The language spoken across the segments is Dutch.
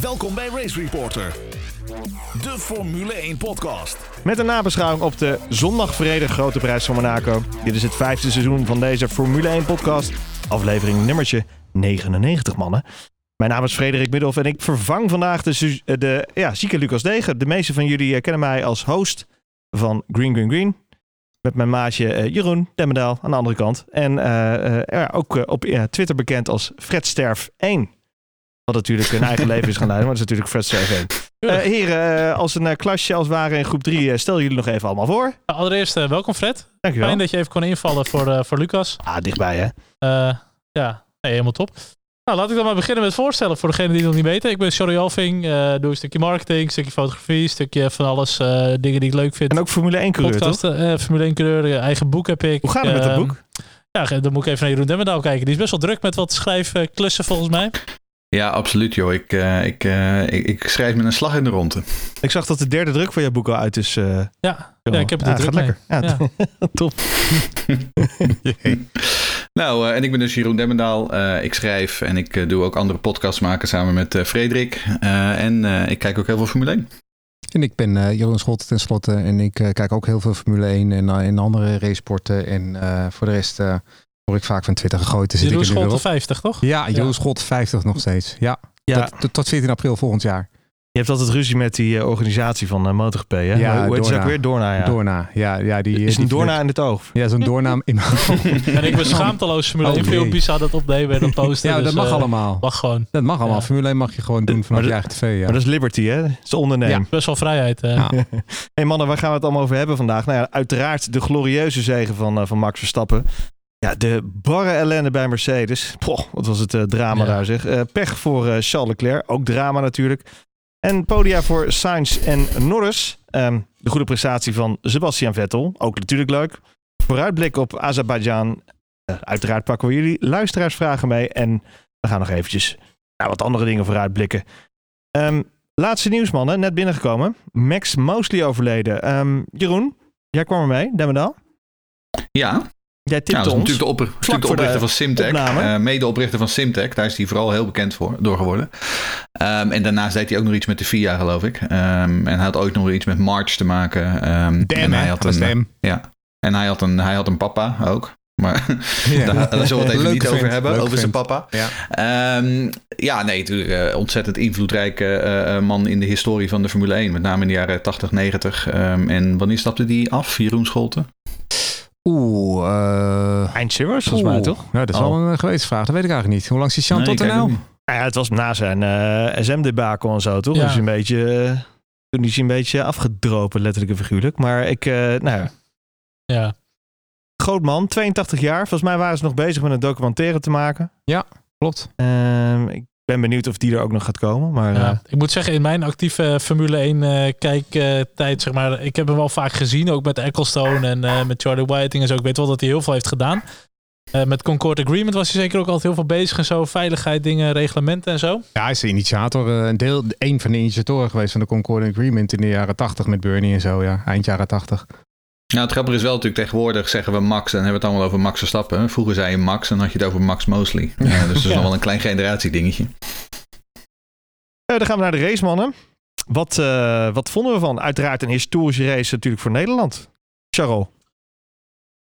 Welkom bij Race Reporter, de Formule 1 podcast. Met een nabeschouwing op de zondag vrede Grote Prijs van Monaco. Dit is het vijfde seizoen van deze Formule 1 podcast. Aflevering nummertje 99 mannen. Mijn naam is Frederik Middelhoff en ik vervang vandaag de, eh, de ja, zieke Lucas Degen. De meeste van jullie eh, kennen mij als host van Green Green Green. Met mijn maatje eh, Jeroen Demmendaal aan de andere kant. En ook op Twitter bekend als Fred Sterf 1. Wat natuurlijk een eigen leven is gaan leiden, maar dat is natuurlijk Fred 1. Eh, heren, eh, als een eh, klasje als het ware in groep 3, stel jullie nog even allemaal voor. Allereerst eh, welkom Fred. Dankjewel. Fijn dat je even kon invallen voor, eh, voor Lucas. Ah, dichtbij hè. Eh, ja, helemaal top. Nou, laat ik dan maar beginnen met voorstellen voor degenen die het nog niet weten. Ik ben Sorry Alving, eh, doe een stukje marketing, een stukje fotografie, een stukje van alles, eh, dingen die ik leuk vind. En ook Formule 1 coureur, toch? Eh, Formule 1 coureur, eigen boek heb ik. Hoe gaat het met dat Ehm, boek? Ja, dan moet ik even naar Jeroen Demmendaal kijken. Die is best wel druk met wat schrijfklussen volgens mij. Ja, absoluut joh. Ik, eh, ik, eh, ik, ik schrijf met een slag in de ronde. Ik zag dat de derde druk van jouw boek al uit is. eh, Ja, ja ik heb het druk gaat mee. lekker. Ja, Ja. top. Nou, eh, en ik ben dus Jeroen Demmendaal. Eh, ik schrijf en ik doe ook andere podcasts maken samen met eh, Frederik. Eh, en eh, ik kijk ook heel veel Formule 1. En ik ben eh, Jeroen Scholte tenslotte en ik eh, kijk ook heel veel Formule 1 en, en andere racesporten. En eh, voor de rest eh, word ik vaak van Twitter gegooid. Dus zit ik Jeroen er Scholte op. 50, toch? Ja, Jeroen Ja. Scholte 50 nog steeds. Ja, Ja, Tot, tot, tot 14 april volgend jaar. je hebt altijd ruzie met die eh, organisatie van uh, MotoGP, hè? Ja, Hoe heet ze ook weer? Doorna, ja. Doorna. Ja, ja, die, is die een Doorna in het oog. Ja, zo'n doornaam in En ik ben schaamteloos Formule Oh, 1 jee. filmpjes aan het opnemen en dat posten. Ja, dat dus, mag eh, allemaal. Mag gewoon. Dat mag allemaal. Ja. Formule 1 mag je gewoon doen dat- je eigen tv. Ja. Maar dat is Liberty, hè? Dat is ondernemen. Ja. Best wel vrijheid. eh. Ja. hey mannen, waar gaan we het allemaal over hebben vandaag? Nou ja, uiteraard de glorieuze zegen van, eh, van Max Verstappen. Ja, de barre ellende bij Mercedes. Poh, wat was het eh, drama Ja. daar zeg. Eh, pech voor eh, Charles Leclerc, ook drama natuurlijk. En podia voor Sainz en Norris. Ehm, de goede prestatie van Sebastian Vettel, ook natuurlijk leuk. Vooruitblik op Azerbeidzjan. Uiteraard pakken we jullie luisteraarsvragen mee. En we gaan nog eventjes naar wat andere dingen vooruitblikken. Ehm, laatste nieuws, mannen. Net binnengekomen. Max Mosley overleden. Ehm, Jeroen, jij kwam er mee, Demmendaal. Ja, Jij nou, tipte dat is ons. natuurlijk de, opper- natuurlijk de voor de oprichter van Simtech. eh medeoprichter van Simtech. Daar is hij vooral heel bekend voor, door geworden. Ehm, en daarnaast deed hij ook nog iets met de FIA, geloof ik. Ehm, en hij had ook nog iets met March te maken. Ehm, Damn, en hij had Dat is een, Damn. Ja. En hij had een, hij had een papa ook. Maar Ja. daar, daar zullen we het even niet over hebben. Over zijn papa. Ja. Ehm, ja, nee, natuurlijk eh, ontzettend invloedrijke eh, eh, man in de historie van de Formule 1. Met name in de jaren 80, 90. Ehm, en wanneer stapte die af, Jeroen Scholten? Oeh, eh, Eind Zero's, volgens mij, toch? Ja, dat is Oh. wel een uh, gewetensvraag. Dat weet ik eigenlijk niet. Hoe lang is Jean Nee, tot er nou? ja, het was na zijn eh SM-debakel en zo, toch? Ja. Dus een beetje, eh, toen is hij een beetje afgedropen, letterlijk en figuurlijk. Maar ik, eh, nou ja, Ja. groot man, 82 jaar. Volgens mij waren ze nog bezig met een documentaire te maken. Klopt. Ehm, ik ben benieuwd of die er ook nog gaat komen. Maar Ja. eh, Ik moet zeggen, in mijn actieve Formule 1 eh kijktijd, zeg maar, ik heb hem wel vaak gezien, ook met Ecclestone en eh, met Charlie Whiting en zo. Ik weet wel dat hij heel veel heeft gedaan. Eh, met Concord Agreement was hij zeker ook altijd heel veel bezig en zo. Veiligheid, dingen, reglementen en zo. Ja, hij is de initiator, eh, een deel, een van de initiatoren geweest van de Concord Agreement in de jaren 80 met Bernie en zo, ja, eind jaren 80. Nou, het grappige is wel natuurlijk tegenwoordig zeggen we Max en hebben we het allemaal over Max Verstappen. Vroeger zei je Max en dan had je het over Max Mosley. Ja, dus dat is Ja. nog wel een klein generatiedingetje. eh, dan gaan we naar de race, mannen. Wat, eh, wat vonden we van? Uiteraard een historische race natuurlijk voor Nederland. Charles.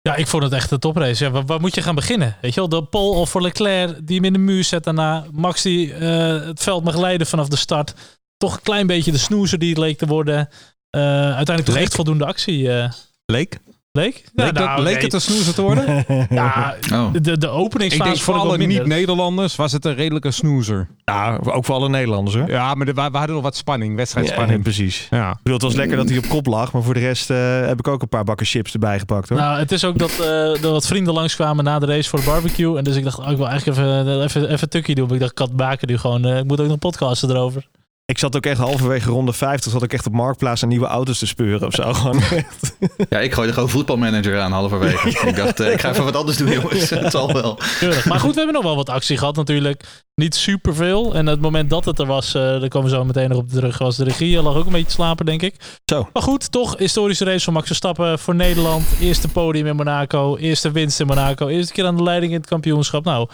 Ja, ik vond het echt een toprace. Ja, waar, waar moet je gaan beginnen? Weet je wel, de Paul of voor Leclerc die hem in de muur zet daarna. Max die eh, het veld mag leiden vanaf de start. Toch een klein beetje de snoezer die het leek te worden. Eh, uiteindelijk toch echt voldoende actie. Eh Leek? leek? Leek, dat, nou, leek nee. het een snoezer te worden? Ja, Oh. de, de ik openingsfase denk voor ik alle niet-Nederlanders was het een redelijke snoezer. ja, ook voor alle Nederlanders hoor. Ja, maar de- we, we hadden nog wat spanning, Ja, wedstrijdspanning. precies. Ja. Ik bedoel, het was lekker dat hij op kop lag, maar voor de rest eh, heb ik ook een paar bakken chips erbij gepakt hoor. Nou, het is ook dat eh, er wat vrienden langskwamen na de race voor de barbecue. En dus ik dacht, oh, ik wil eigenlijk even, eh, even, even tukkie doen. Maar ik dacht, ik had maken nu gewoon. eh, ik moet ook nog podcasten erover. Ik zat ook echt halverwege ronde 50, zat ik echt op Marktplaats aan nieuwe auto's te speuren of zo. Gewoon echt. Ja, ik gooide gewoon voetbalmanager aan halverwege. ik dacht, eh, ik ga even wat anders doen jongens. Het zal wel. Keurig. Maar goed, we hebben nog wel wat actie gehad natuurlijk. Niet superveel. En het moment dat het er was, eh daar komen we zo meteen nog op terug, was de regie. lag ook een beetje te slapen, denk ik. Zo. Maar goed, toch historische race van Max Verstappen voor Nederland. Eerste podium in Monaco. Eerste winst in Monaco. Eerste keer aan de leiding in het kampioenschap. Nou,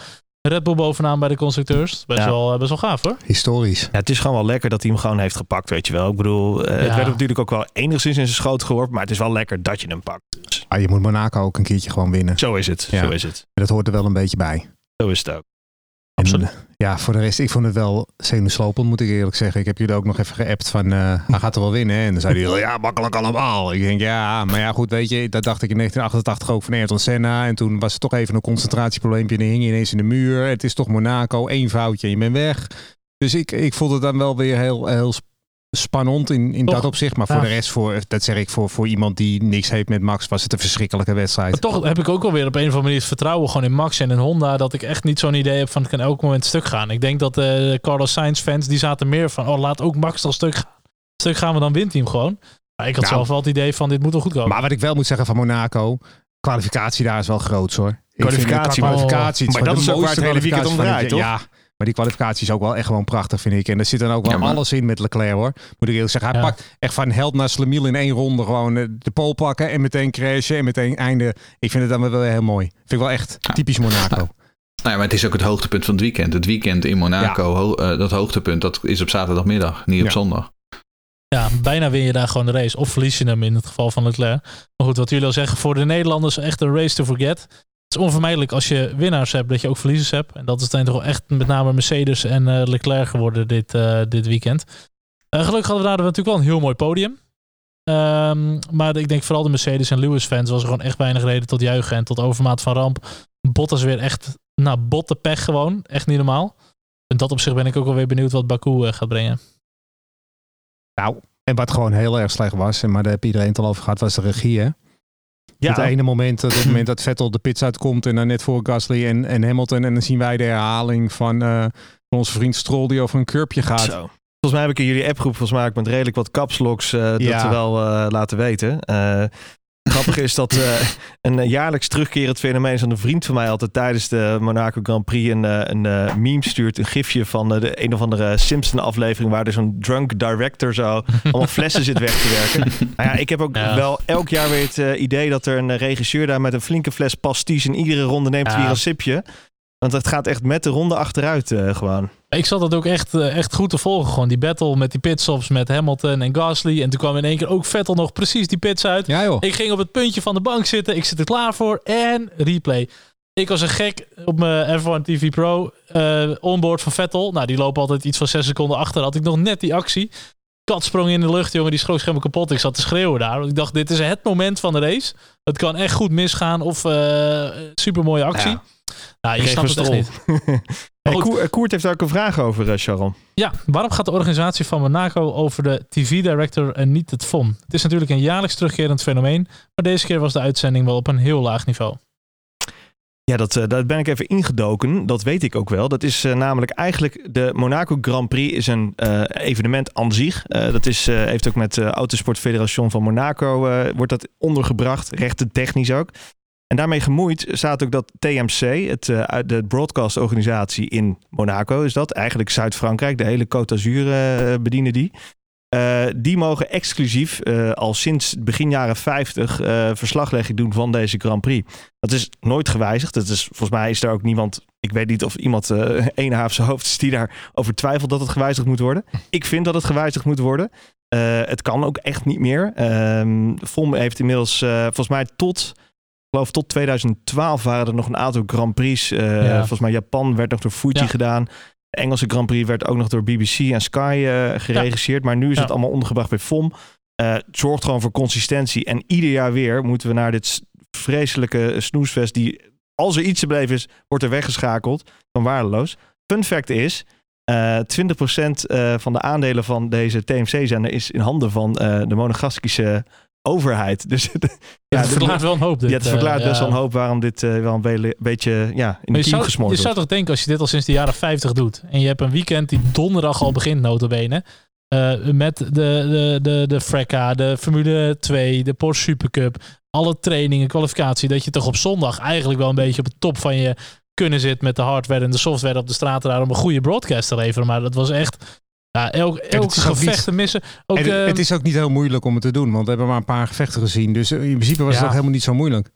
Red Bull bovenaan bij de constructeurs. Best, Ja. wel, eh, best wel gaaf hoor. Historisch. Ja, het is gewoon wel lekker dat hij hem gewoon heeft gepakt, weet je wel. Ik bedoel, eh, het Ja. werd natuurlijk ook wel enigszins in zijn schoot geworpen, maar het is wel lekker dat je hem pakt. Ah, je moet Monaco ook een keertje gewoon winnen. Zo is het, Ja. zo is het. Dat hoort er wel een beetje bij. Zo is het ook. Absoluut. eh, ja, voor de rest, ik vond het wel zenuwslopend, moet ik eerlijk zeggen. Ik heb jullie ook nog even geappt van, eh, hij gaat er wel winnen. hè? En dan zei hij, ja, makkelijk allemaal. Ik denk, ja, maar ja, goed, weet je, dat dacht ik in 1988 ook van Ayrton Senna. En toen was het toch even een concentratieprobleempje en hing je ineens in de muur. Het is toch Monaco, één foutje en je bent weg. Dus ik, ik vond het dan wel weer heel, heel spannend in, in Toch? dat opzicht. Maar voor Ja. de rest, voor, dat zeg ik, voor, voor iemand die niks heeft met Max, was het een verschrikkelijke wedstrijd. Maar toch heb ik ook wel weer op een of andere manier het vertrouwen gewoon in Max en in Honda. Dat ik echt niet zo'n idee heb van het kan elk moment stuk gaan. Ik denk dat de Carlos Sainz fans die zaten meer van oh laat ook Max dan stuk gaan. Stuk gaan we dan wint hij hem gewoon. Maar ik had Nou. zelf wel het idee van dit moet wel goed komen. Maar wat ik wel moet zeggen van Monaco, kwalificatie daar is wel groot hoor. Ik Kwalificatie, kwalificatie maar gewoon dat is ook waar het hele weekend om draait, het- Ja, maar die kwalificatie is ook wel echt gewoon prachtig vind ik. En er zit dan ook wel Ja, alles in met Leclerc hoor. Moet ik eerlijk zeggen. Hij Ja. pakt echt van held naar Slemiel in één ronde gewoon eh, de pole pakken en meteen crashen en meteen einde. Ik vind het dan wel heel mooi. Vind ik wel echt Ja. typisch Monaco. Nou ja, maar het is ook het hoogtepunt van het weekend. Het weekend in Monaco, ho- eh, dat hoogtepunt, dat is op zaterdagmiddag, niet op Ja. zondag. Ja, bijna win je daar gewoon de race. Of verlies je hem in het geval van Leclerc. Maar goed, wat jullie al zeggen, voor de Nederlanders echt een race to forget. Het is onvermijdelijk als je winnaars hebt, dat je ook verliezers hebt. En dat is dan toch echt met name Mercedes en eh, Leclerc geworden dit, eh, dit weekend. Eh, gelukkig hadden we daar natuurlijk wel een heel mooi podium. Ehm, maar ik denk vooral de Mercedes en Lewis fans was er gewoon echt weinig reden tot juichen en tot overmaat van ramp. Bottas weer echt, nou, botte pech gewoon. Echt niet normaal. In dat opzicht ben ik ook wel weer benieuwd wat Baku gaat brengen. Nou, en wat gewoon heel erg slecht was, en maar daar heb iedereen het al over gehad, was de regie. Ja, Het ene moment, het moment dat Vettel de pits uitkomt en dan net voor Gasly en, en Hamilton. En dan zien wij de herhaling van, eh, van onze vriend Stroll die over een curbje gaat. Zo. Volgens mij heb ik in jullie appgroep volgens mij met redelijk wat capslocks eh dat Ja. wel eh, laten weten. Grappig is dat eh, een jaarlijks terugkerend fenomeen is dat een vriend van mij altijd tijdens de Monaco Grand Prix een, eh, een eh, meme stuurt. Een gifje van de een of andere Simpson aflevering waar er zo'n drunk director zo allemaal flessen zit weg te werken. Nou ja, ik heb ook Ja. wel elk jaar weer het idee dat er een regisseur daar met een flinke fles pasties in iedere ronde neemt Ja. weer een sipje. Want het gaat echt met de ronde achteruit eh, gewoon. Ik zat dat ook echt, eh, echt goed te volgen. Gewoon die battle met die pitstops met Hamilton en Gasly. En toen kwam in één keer ook Vettel nog precies die pits uit. Ja joh. Ik ging op het puntje van de bank zitten. Ik zit er klaar voor. En replay. Ik was een gek op mijn F1 TV Pro. eh onboard van Vettel. Nou, die lopen altijd iets van 6 seconden achter. Had ik nog net die actie. Kat sprong in de lucht, jongen. Die schrok helemaal kapot. Ik zat te schreeuwen daar. Want ik dacht, dit is het moment van de race. Het kan echt goed misgaan. Of eh super mooie actie. Ja. Nou, je snapt me het echt niet. Hey. Koer- Koert heeft daar ook een vraag over, eh, Sharon. Ja, waarom gaat de organisatie van Monaco over de TV-director en niet het FOM? Het is natuurlijk een jaarlijks terugkerend fenomeen, maar deze keer was de uitzending wel op een heel laag niveau. Ja, dat, eh, daar ben ik even ingedoken. Dat weet ik ook wel. Dat is eh, namelijk eigenlijk de Monaco Grand Prix is een eh, evenement aan zich. Eh, dat is, eh, heeft ook met de Autosport Federation van Monaco eh, wordt dat ondergebracht, rechten technisch ook. En daarmee gemoeid staat ook dat TMC, het, uit de broadcastorganisatie in Monaco is dat. Eigenlijk Zuid-Frankrijk, de hele Côte d'Azur eh, bedienen die. Eh, die mogen exclusief uh, al sinds begin jaren 50 uh, verslaglegging doen van deze Grand Prix. Dat is nooit gewijzigd. Dat is, volgens mij is er ook niemand, ik weet niet of iemand uh, op zijn hoofd is die daarover twijfelt dat het gewijzigd moet worden. Ik vind dat het gewijzigd moet worden. Uh, het kan ook echt niet meer. Um, FOM heeft inmiddels uh, volgens mij tot, ik geloof tot 2012 waren er nog een aantal Grand Prix. Ja. Volgens mij Japan werd nog door Fuji ja. gedaan. De Engelse Grand Prix werd ook nog door BBC en Sky uh, geregisseerd. Maar nu is het allemaal ondergebracht bij FOM. Het zorgt gewoon voor consistentie. En ieder jaar weer moeten we naar dit vreselijke snoesfest... die, als er iets te beleven is, wordt er weggeschakeld. Van waardeloos. Fun fact is... Uh, 20% uh, van de aandelen van deze TMC-zender is in handen van uh, de monegaskische overheid. Dus ja, het verklaart wel een hoop. Dit, ja, het verklaart best wel een hoop waarom dit uh, wel een be beetje ja, in de kiem gesmoord Je zou toch denken, als je dit al sinds de jaren 50 doet... en je hebt een weekend die donderdag al begint, notabene... Uh, met de, de, de, de Frecca, de Formule 2, de Porsche Supercup... alle trainingen, kwalificatie... dat je toch op zondag eigenlijk wel een beetje op de top van je kunnen zit... met de hardware en de software op de straat daar om een goede broadcast te leveren. Maar dat was echt... Ja, elk, elk gevecht te missen. Ook, het, uh, het is ook niet heel moeilijk om het te doen, want we hebben maar een paar gevechten gezien. Dus in principe was Ja. het ook helemaal niet zo moeilijk.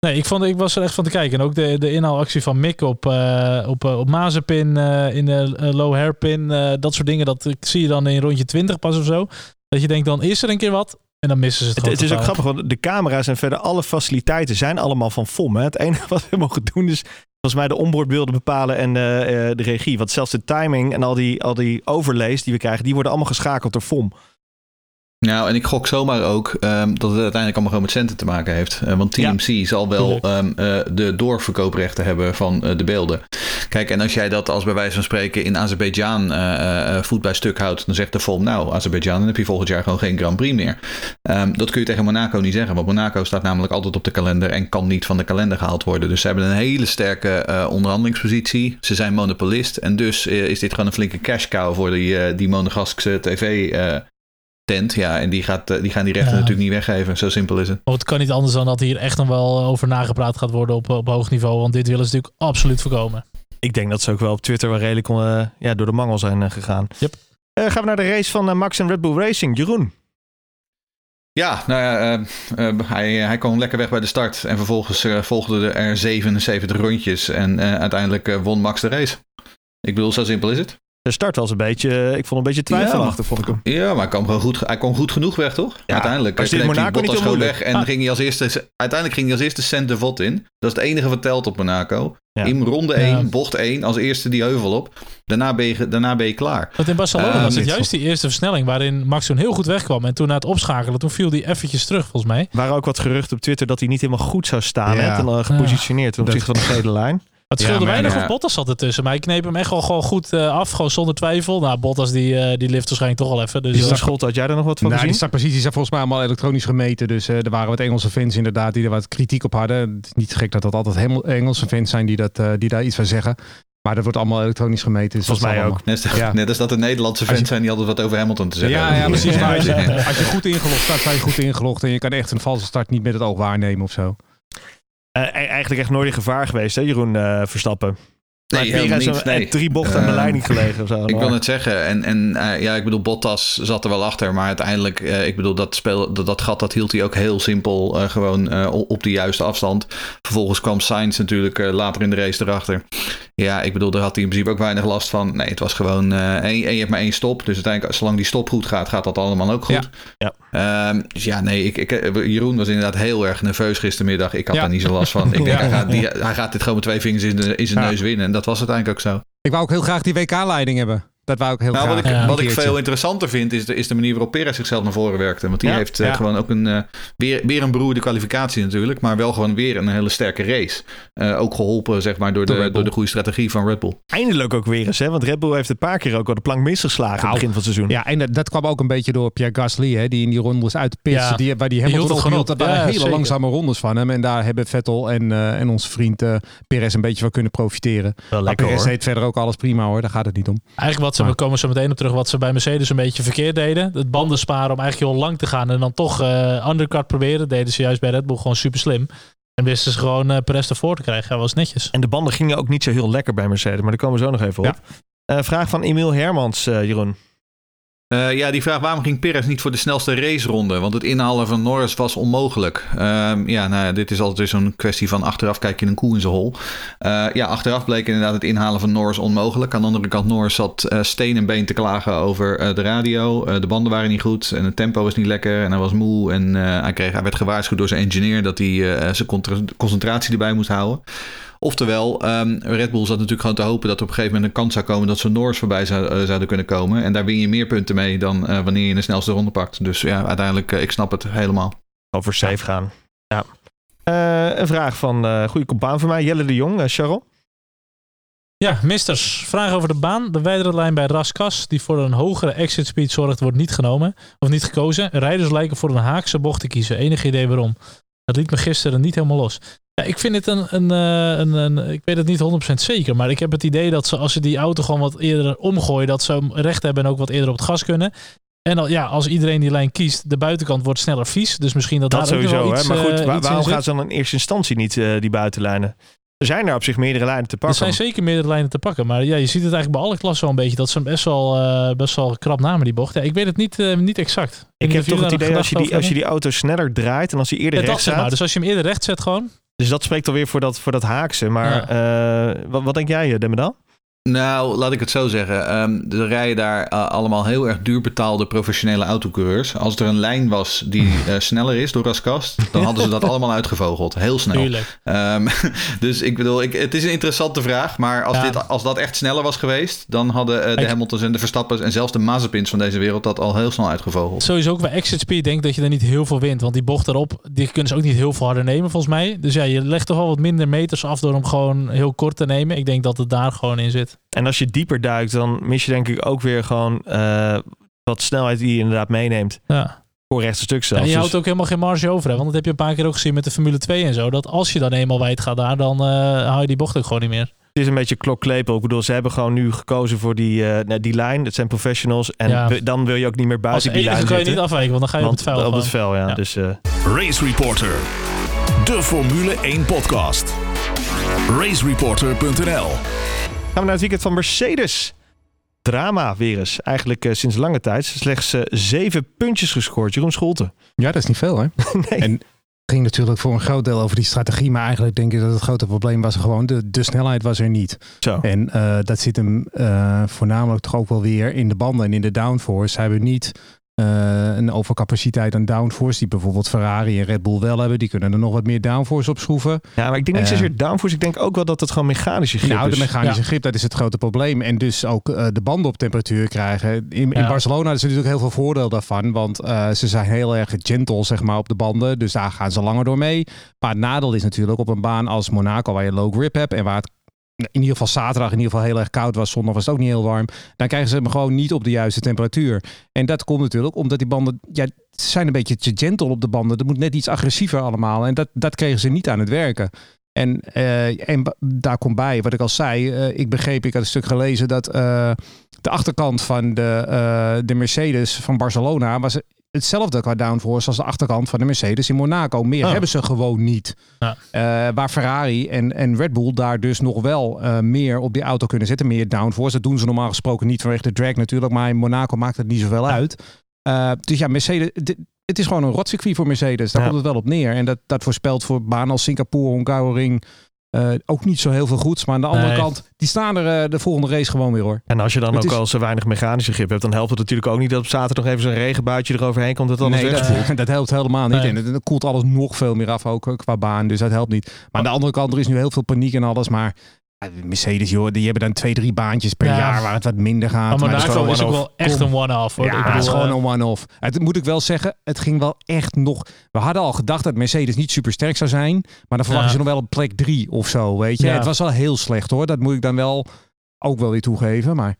Nee, ik, vond, ik was er echt van te kijken. En ook de, de inhaalactie van Mick op, eh op, eh, op Mazepin, eh, in de low hairpin. eh, dat soort dingen, dat zie je dan in rondje 20 pas of zo. Dat je denkt, dan is er een keer wat. En dan missen ze het Het, gewoon het is ook grappig, want de camera's en verder alle faciliteiten zijn allemaal van FOM. Hè? Het enige wat we mogen doen is volgens mij de onboardbeelden bepalen en eh, eh, de regie. Want zelfs de timing en al die, al die overlays die we krijgen, die worden allemaal geschakeld door FOM. Nou, en ik gok zomaar ook ehm, dat het uiteindelijk allemaal gewoon met centen te maken heeft. Eh, want TMC zal wel ehm, eh, de doorverkooprechten hebben van eh, de beelden. Kijk, en als jij dat als bij wijze van spreken in Azerbeidzjan voet bij stuk houdt, dan zegt de FOM, nou, Azerbeidzjan, dan heb je volgend jaar gewoon geen Grand Prix meer. Ehm, dat kun je tegen Monaco niet zeggen, want Monaco staat namelijk altijd op de kalender en kan niet van de kalender gehaald worden. Dus ze hebben een hele sterke onderhandelingspositie. Ze zijn monopolist en dus is dit gewoon een flinke cash cow voor die, die Monegaskse tv tent. Ja, en die, gaat, eh, die gaan die rechten Ja. natuurlijk niet weggeven. Zo simpel is het. Maar het kan niet anders dan dat hier echt nog wel over nagepraat gaat worden op, op hoog niveau. Want dit willen ze natuurlijk absoluut voorkomen. Ik denk dat ze ook wel op Twitter wel redelijk eh, ja, door de mangel zijn eh, gegaan. Yep. Eh, gaan we naar de race van Max en Red Bull Racing. Jeroen. Ja, nou ja, hij, hij kwam lekker weg bij de start. En vervolgens volgden er 77 rondjes. En eh, uiteindelijk won Max de race. Ik bedoel, zo simpel is het. De start was een beetje, eh, ik vond een beetje twijfelachtig, vond ik hem. Ja, maar hij kwam gewoon goed, hij kwam goed genoeg weg, toch? Ja, uiteindelijk kneep hij Monaco niet gewoon weg. En Ah. ging hij als eerste, uiteindelijk ging hij als eerste cent de vod in. Dat is het enige wat telt op Monaco. Ja. In ronde Ja. 1, bocht 1, als eerste die heuvel op. Daarna ben je, daarna ben je klaar. Want in Barcelona Eh, was het juist die eerste versnelling waarin Max toen heel goed wegkwam. En toen na het opschakelen, toen viel hij eventjes terug volgens mij. Er waren ook wat geruchten op Twitter dat hij niet helemaal goed zou staan. Ja. Hè, ten, eh, gepositioneerd ten opzichte van de gele lijn. Het scheelde weinig ja. of Bottas zat ertussen. Maar ik kneep hem echt wel gewoon goed eh, af, gewoon zonder twijfel. Nou, Bottas die, eh, die lift waarschijnlijk toch al even. Dus Dus eh, dan Scholt, had jij er nog wat van Nou, die gezien? startposities zijn volgens mij allemaal elektronisch gemeten. Dus eh, er waren wat Engelse fans inderdaad die er wat kritiek op hadden. Het is niet gek dat dat altijd helemaal Engelse fans zijn die, dat, eh, die daar iets van zeggen. Maar dat wordt allemaal elektronisch gemeten. Dus Volgens mij ook. Net, als- Ja. net als dat de Nederlandse je- fans zijn die altijd wat over Hamilton te zeggen Ja, hebben. ja, precies. Maar als je, Ja. als je goed ingelogd staat, sta je goed ingelogd. En je kan echt een valse start niet met het oog waarnemen of zo. Eh, e- eigenlijk echt nooit in gevaar geweest, hè, Jeroen eh, Verstappen. Nee, helemaal Nee. drie bochten aan de Ehm, niet gelegen. Of zo. Ik wil het zeggen. En, en eh, ja, ik bedoel, Bottas zat er wel achter. Maar uiteindelijk, ik bedoel, dat, speel, dat, dat gat dat hield hij ook heel simpel gewoon op de juiste afstand. Vervolgens kwam Sainz natuurlijk later in de race erachter. Ja, ik bedoel, daar had hij in principe ook weinig last van. Nee, het was gewoon één, en je hebt maar één stop. Dus uiteindelijk, zolang die stop goed gaat, gaat dat allemaal ook goed. Ja. Ehm, dus ja, nee, ik, ik, eh, Jeroen was inderdaad heel erg nerveus gistermiddag. Ik had Ja. daar niet zo last van. Ik denk, Ja. hij, gaat, die, hij gaat dit gewoon met twee vingers in, de, in zijn Ja. neus winnen. En dat was uiteindelijk ook zo. Ik wou ook heel graag die WK-leiding hebben. Dat wou ik heel Nou, graag. wat ik, Ja. wat ik veel interessanter vind, is de, is de manier waarop Perez zichzelf naar voren werkte. Want die Ja, heeft eh, ja. gewoon ook een, eh, weer, weer een beroerde kwalificatie natuurlijk. Maar wel gewoon weer een hele sterke race. Eh, ook geholpen, zeg maar, door de, door de goede strategie van Red Bull. Eindelijk ook weer eens, hè? Want Red Bull heeft een paar keer ook al de plank misgeslagen aan Nou, het begin van het seizoen. Ja, en dat, dat kwam ook een beetje door Pierre Gasly, hè, die in die rondes uit de pits, Ja. die, waar die helemaal het erop gewoon hield. op. Dat waren Ja, hele zeker. langzame rondes van hem. En daar hebben Vettel en, eh, en onze vriend eh Perez een beetje van kunnen profiteren. Wel Maar lekker Perez deed verder ook alles prima hoor, daar gaat het niet om. Eigenlijk wat ze, we komen zo meteen op terug, wat ze bij Mercedes een beetje verkeerd deden. Het banden sparen om eigenlijk heel lang te gaan en dan toch eh undercut proberen. Deden ze juist bij Red Bull gewoon super slim. En wisten ze gewoon eh Perez ervoor te krijgen. Dat was netjes. En de banden gingen ook niet zo heel lekker bij Mercedes, maar daar komen we zo nog even op. Eh, vraag van Emiel Hermans, Jeroen. Eh, ja, die vraag waarom ging Perez niet voor de snelste raceronde? Want het inhalen van Norris was onmogelijk. Ehm, ja, nou dit is altijd zo'n kwestie van achteraf kijk je een koe in zijn hol. Eh, ja, achteraf bleek inderdaad het inhalen van Norris onmogelijk. Aan de andere kant, Norris zat eh, steen en been te klagen over de radio. De banden waren niet goed en het tempo was niet lekker en hij was moe. En hij, kreeg, hij werd gewaarschuwd door zijn engineer dat hij zijn concentratie erbij moest houden. Oftewel, ehm, Red Bull zat natuurlijk gewoon te hopen dat er op een gegeven moment een kans zou komen dat ze Norris voorbij zou, eh, zouden kunnen komen. En daar win je meer punten mee dan eh, wanneer je de snelste ronde pakt. Dus ja, uiteindelijk, eh, ik snap het helemaal. Over safe gaan. Ja. Eh, een vraag van uh, goede compaan van mij, Jelle de Jong, uh, Charles. Ja, misters. Vraag over de baan. De wijdere lijn bij Raskas, die voor een hogere exit speed zorgt, wordt niet genomen. Of niet gekozen. Rijders lijken voor een haakse bocht te kiezen. Enig idee waarom. Dat liet me gisteren niet helemaal los. Ja, ik vind het een, een, eh, een, een, Ik weet het niet 100% zeker. Maar ik heb het idee dat ze, als ze die auto gewoon wat eerder omgooien, dat ze hem recht hebben en ook wat eerder op het gas kunnen. En al, ja, als iedereen die lijn kiest, de buitenkant wordt sneller vies. Dus misschien dat, Dat daar ook sowieso, wel hè? iets, Maar goed, eh, waarom gaan ze dan in eerste instantie niet uh, die buitenlijnen? Er zijn er op zich meerdere lijnen te Er pakken. zijn zeker meerdere lijnen te pakken. Maar ja, je ziet het eigenlijk bij alle klassen wel een beetje. Dat ze hem best wel, uh, best wel krap namen, die bocht. Ja, ik weet het niet, uh, niet exact. Ik, ik heb toch het idee als je, die, als je die auto sneller draait en als hij eerder ja, rechts zeg staat... maar. Dus als je hem eerder recht zet gewoon. Dus dat spreekt alweer voor dat, voor dat haakse. Maar eh, wat, wat denk jij, Demmedal? Nou, laat ik het zo zeggen. Um, er rijden daar uh, allemaal heel erg duur betaalde professionele autocoureurs. Als er een lijn was die uh, sneller is door Raskast, dan hadden ze dat allemaal uitgevogeld. Heel snel. Um, dus ik bedoel, ik, het is een interessante vraag. Maar als, ja. dit, als dat echt sneller was geweest, dan hadden uh, de Hamiltons en de Verstappers en zelfs de Mazepins van deze wereld dat al heel snel uitgevogeld. Sowieso ook bij exit speed denk ik dat je er niet heel veel wint. Want die bocht erop, die kunnen ze ook niet heel veel harder nemen volgens mij. Dus ja, je legt toch wel wat minder meters af door hem gewoon heel kort te nemen. Ik denk dat het daar gewoon in zit. En als je dieper duikt, dan mis je denk ik ook weer gewoon uh, wat snelheid die je inderdaad meeneemt. Ja. Voor rechte stuk zelfs. En je houdt ook helemaal geen marge over. Hè? Want dat heb je een paar keer ook gezien met de Formule 2 en zo. Dat als je dan eenmaal wijd gaat daar, dan uh, hou je die bocht ook gewoon niet meer. Het is een beetje klokklepel. Ik bedoel, ze hebben gewoon nu gekozen voor die, uh, die lijn. Het zijn professionals. En ja. dan wil je ook niet meer buiten die lijn zitten. kan je niet afwijken, want dan ga je want op het vel. Op het vel, ja. ja. Dus, uh... Race Reporter. De Formule 1 podcast. Racereporter.nl we naar het weekend van Mercedes. Drama weer eens. Eigenlijk uh, sinds lange tijd. Slechts uh, zeven puntjes gescoord. Jeroen Scholte. Ja, dat is niet veel hè. nee. En ging natuurlijk voor een groot deel over die strategie. Maar eigenlijk denk ik dat het grote probleem was gewoon de, de snelheid was er niet. Zo. En uh, dat zit hem voornamelijk toch ook wel weer in de banden en in de downforce. Ze hebben niet uh, een overcapaciteit aan downforce, die bijvoorbeeld Ferrari en Red Bull wel hebben. Die kunnen er nog wat meer downforce opschroeven. Ja, maar ik denk niet uh, zozeer downforce. Ik denk ook wel dat het gewoon mechanische grip nou, is. de mechanische ja. grip, dat is het grote probleem. En dus ook uh, de banden op temperatuur krijgen. In, in Ja. Barcelona is er natuurlijk heel veel voordeel daarvan. Want uh, ze zijn heel erg gentle zeg maar, op de banden. Dus daar gaan ze langer door mee. Maar het nadeel is natuurlijk op een baan als Monaco, waar je low grip hebt. En waar het in ieder geval zaterdag in ieder geval heel erg koud was. Zondag was het ook niet heel warm. Dan krijgen ze hem gewoon niet op de juiste temperatuur. En dat komt natuurlijk omdat die banden... Ja, ze zijn een beetje te gentle op de banden. Dat moet net iets agressiever allemaal. En dat, dat kregen ze niet aan het werken. En, uh, en daar komt bij, wat ik al zei, uh, ik begreep, ik had een stuk gelezen dat uh, de achterkant van de, de Mercedes van Barcelona was hetzelfde qua downforce als de achterkant van de Mercedes in Monaco. Meer oh. hebben ze gewoon niet. Ja. Uh, waar Ferrari en, en Red Bull daar dus nog wel uh, meer op die auto kunnen zetten. Meer downforce. Dat doen ze normaal gesproken niet vanwege de drag natuurlijk. Maar in Monaco maakt het niet zoveel uit. Uh, dus ja, Mercedes... Het is gewoon een rotcircuit voor Mercedes. Daar ja. komt het wel op neer. En dat, dat voorspelt voor banen als Singapore, Hungaroring... Uh, ook niet zo heel veel goeds. Maar aan de andere Nee. kant, die staan er uh, de volgende race gewoon weer hoor. En als je dan Het ook is- al zo weinig mechanische grip hebt, dan helpt het natuurlijk ook niet dat op zaterdag nog even zo'n regenbuitje eroverheen komt dat alles nee, dat, dat helpt helemaal niet. Nee. En dan koelt alles nog veel meer af, ook eh, qua baan. Dus dat helpt niet. Maar aan de andere kant, er is nu heel veel paniek en alles. Maar Mercedes, joh, die hebben dan twee, drie baantjes per Ja. jaar waar het wat minder gaat. Maar Monaco gewoon is ook wel echt een one-off. hoor. Ja, het is gewoon eh, een one-off. Het moet ik wel zeggen, het ging wel echt nog... We hadden al gedacht dat Mercedes niet super sterk zou zijn. Maar dan verwacht je Ja. ze nog wel op plek drie of zo, weet je. Ja. Het was wel heel slecht hoor. Dat moet ik dan wel ook wel weer toegeven. Maar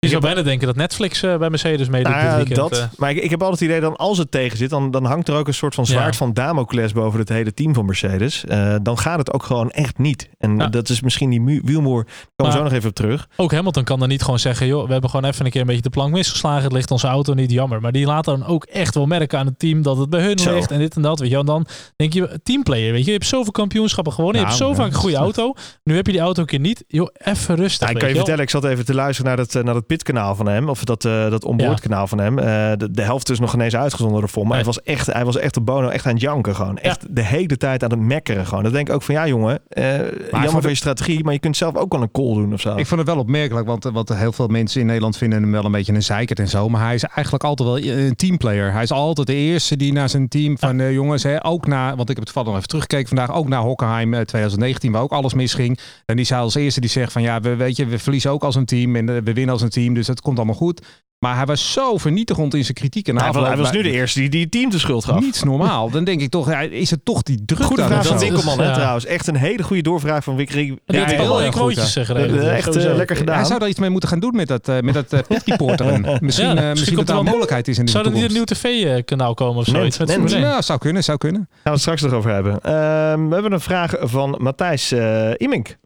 Je zou bijna denken dat Netflix eh, bij Mercedes meedoet Nou ja, dit weekend. dat. eh. Maar ik, ik heb altijd het idee dat als het tegen zit, dan, dan hangt er ook een soort van zwaard Ja. van Damocles boven het hele team van Mercedes. Eh, dan gaat het ook gewoon echt niet. En Ja. dat is misschien die wielmoer. Daar komen we zo nog even op terug. Ook Hamilton kan dan niet gewoon zeggen, joh, we hebben gewoon even een keer een beetje de plank misgeslagen. Het ligt onze auto niet jammer. Maar die laat dan ook echt wel merken aan het team dat het bij hun Zo. ligt en dit en dat. Weet je. En dan denk je, teamplayer, weet je, je hebt zoveel kampioenschappen gewonnen. je Nou, hebt zo vaak een goede auto. Nu heb je die auto een keer niet. Joh, even rustig. Ja, ik kan je vertellen, ik zat even te luisteren naar dat, naar dat pitkanaal van hem. Of dat, eh dat onboardkanaal van hem. Eh, de, de helft is nog ineens uitgezonden ervoor. Maar Nee. hij was echt, hij was echt de bono, echt aan het janken gewoon. Echt de hele tijd aan het mekkeren gewoon. Dan denk ik ook van, ja jongen, eh, jammer voor je strategie. Maar je kunt zelf ook wel een call doen of zo. Ik vond het wel opmerkelijk, want, want heel veel mensen in Nederland vinden hem wel een beetje een zeikert en zo. Maar hij is eigenlijk altijd wel een teamplayer. Hij is altijd de eerste die naar zijn team van eh, jongens, hè, ook na, want ik heb het toevallig nog even teruggekeken vandaag, ook naar Hockenheim eh, 2019, waar ook alles misging. En die zei als eerste die zegt van ja, we, weet je, we verliezen ook als een team en we winnen als een team, dus het komt allemaal goed. Maar hij was zo vernietigend in zijn kritiek. En hij, was, hij was nu de eerste die, die het team de schuld gaf. Niets normaal. Dan denk ik toch, ja, is het toch die druk Goede daar vraag van dat- Winkelman, hè, Ja. trouwens. Echt een hele goede doorvraag van die Ja, heeft heel erg een goed, eh. Eh, echt eh, lekker gedaan. Hij zou daar iets mee moeten gaan doen met dat, eh, met dat uh, pitreporteren. misschien Ja, eh, misschien dat er er een mogelijkheid is in de Zou er niet een nieuw tv-kanaal komen of zoiets? Nee, met nee? Ja, zou kunnen, zou kunnen. Gaan we het straks nog over hebben. Ehm, we hebben een vraag van Matthijs eh Imink.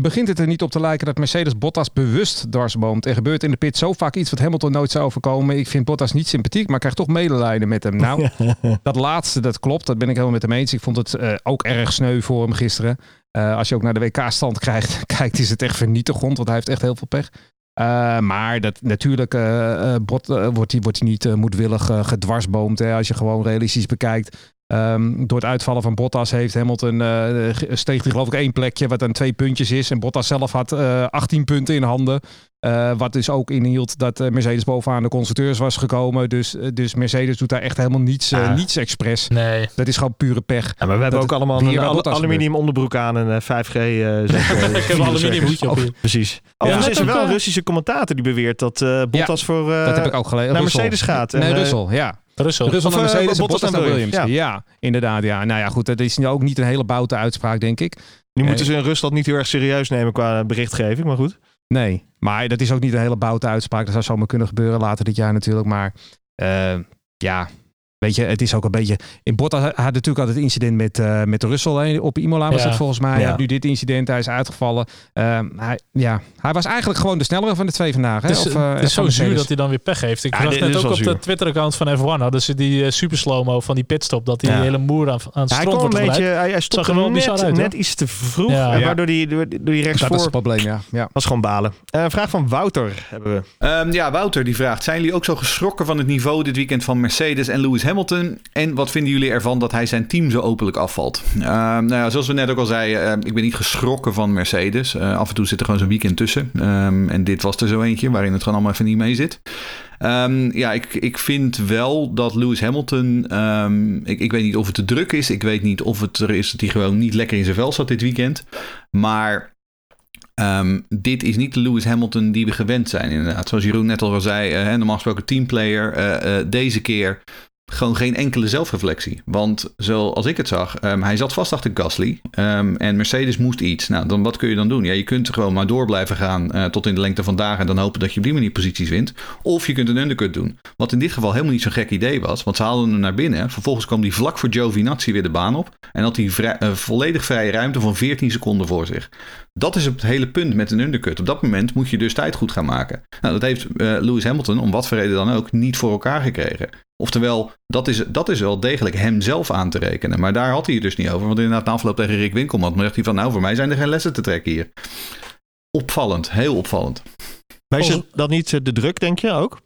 Begint het er niet op te lijken dat Mercedes Bottas bewust dwarsboomt? Er gebeurt in de pit zo vaak iets wat Hamilton nooit zou overkomen. Ik vind Bottas niet sympathiek, maar krijg toch medelijden met hem. Nou, dat laatste, dat klopt. Dat ben ik helemaal met hem eens. Ik vond het eh, ook erg sneu voor hem gisteren. Eh, als je ook naar de WK-stand krijgt, kijkt, is het echt vernietigend, want hij heeft echt heel veel pech. Eh, maar dat, natuurlijk Bot, eh, wordt hij wordt hij niet moedwillig gedwarsboomd. Hè, als je gewoon realistisch bekijkt. Ehm, door het uitvallen van Bottas heeft Hamilton eh, ge- steeg hij geloof ik één plekje, wat dan twee puntjes is. En Bottas zelf had eh 18 punten in handen. Eh, wat dus ook inhield dat Mercedes bovenaan de constructeurs was gekomen. Dus, dus Mercedes doet daar echt helemaal niets, Ah. niets expres. Nee. Dat is gewoon pure pech. Ja, maar we hebben Dat ook allemaal een al- aluminium onderbroek aan en eh, 5G. eh zeg, Ik heb een aluminium hoedje op. Precies. Overigens is er wel een Russische commentator die beweert dat eh, Bottas voor eh, dat heb ik ook gelezen. naar. Mercedes gaat. En, Nee, Russell, ja. Russell. Russell naar eh, Mercedes en Bottas naar Williams. Ja. inderdaad. Ja. Nou ja, goed, dat is nu ook niet een hele boute uitspraak, denk ik. Nu moeten ze in Rusland niet heel erg serieus nemen qua berichtgeving, maar goed. Nee, maar dat is ook niet een hele boute uitspraak. Dat zou zomaar kunnen gebeuren later dit jaar natuurlijk. Maar eh, ja, weet je, het is ook een beetje... In Bottas had natuurlijk al het incident met, eh met Russell hè. op Imola was Ja. het volgens mij. Hij Ja. nu dit incident, hij is uitgevallen. Eh, hij, ja, hij was eigenlijk gewoon de snellere van de twee vandaag. Hè? Het is, Of, eh, het is van zo zuur Mercedes. dat hij dan weer pech heeft. Ik Ja, zag net is ook op de. Twitter-account van F1 hadden ze die eh, super slow-mo van die pitstop. Dat die Ja. hele moer aan, aan het hij strand een wordt beetje, geleid. hij, hij Zag stopte er wel bizar net, uit, net hoor. iets te vroeg. Ja. en Ja. waardoor die, door, door die Dat is rechtsvoor het probleem, ja. ja. was gewoon balen. Eh, Een vraag van Wouter hebben we. Ehm, ja, Wouter die vraagt: Zijn jullie ook zo geschrokken van het niveau dit weekend van Mercedes en Lewis Hamilton? En wat vinden jullie ervan dat hij zijn team zo openlijk afvalt? Ehm, nou ja, zoals we net ook al zeiden, ehm, ik ben niet geschrokken van Mercedes. Eh, af en toe zit er gewoon zo'n weekend tussen. Ehm, en dit was er zo eentje waarin het gewoon allemaal even niet mee zit. Ja, ik, ik vind wel dat Lewis Hamilton. ik, ik weet niet of het te druk is. Ik weet niet of het er is dat hij gewoon niet lekker in zijn vel zat dit weekend. Maar dit is niet de Lewis Hamilton die we gewend zijn, inderdaad. Zoals Jeroen net al zei, eh, normaal gesproken teamplayer. eh, deze keer gewoon geen enkele zelfreflectie. Want zoals ik het zag, ehm, hij zat vast achter Gasly. ehm, en Mercedes moest iets. Nou, dan, wat kun je dan doen? Ja, je kunt gewoon maar door blijven gaan eh, tot in de lengte van dagen. En dan hopen dat je op die manier posities wint. Of je kunt een undercut doen. Wat in dit geval helemaal niet zo'n gek idee was. Want ze haalden hem naar binnen. Vervolgens kwam hij vlak voor Giovinazzi weer de baan op. En had hij eh, volledig vrije ruimte van 14 seconden voor zich. Dat is het hele punt met een undercut. Op dat moment moet je dus tijd goed gaan maken. Nou, dat heeft eh, Lewis Hamilton, om wat voor reden dan ook, niet voor elkaar gekregen. Oftewel, dat is, dat is wel degelijk hem zelf aan te rekenen. Maar daar had hij het dus niet over. Want inderdaad, na afloop tegen Rick Winkelman, dan zegt hij van... nou, voor mij zijn er geen lessen te trekken hier. Opvallend, heel opvallend. Maar is het niet eh, de druk, denk je ook?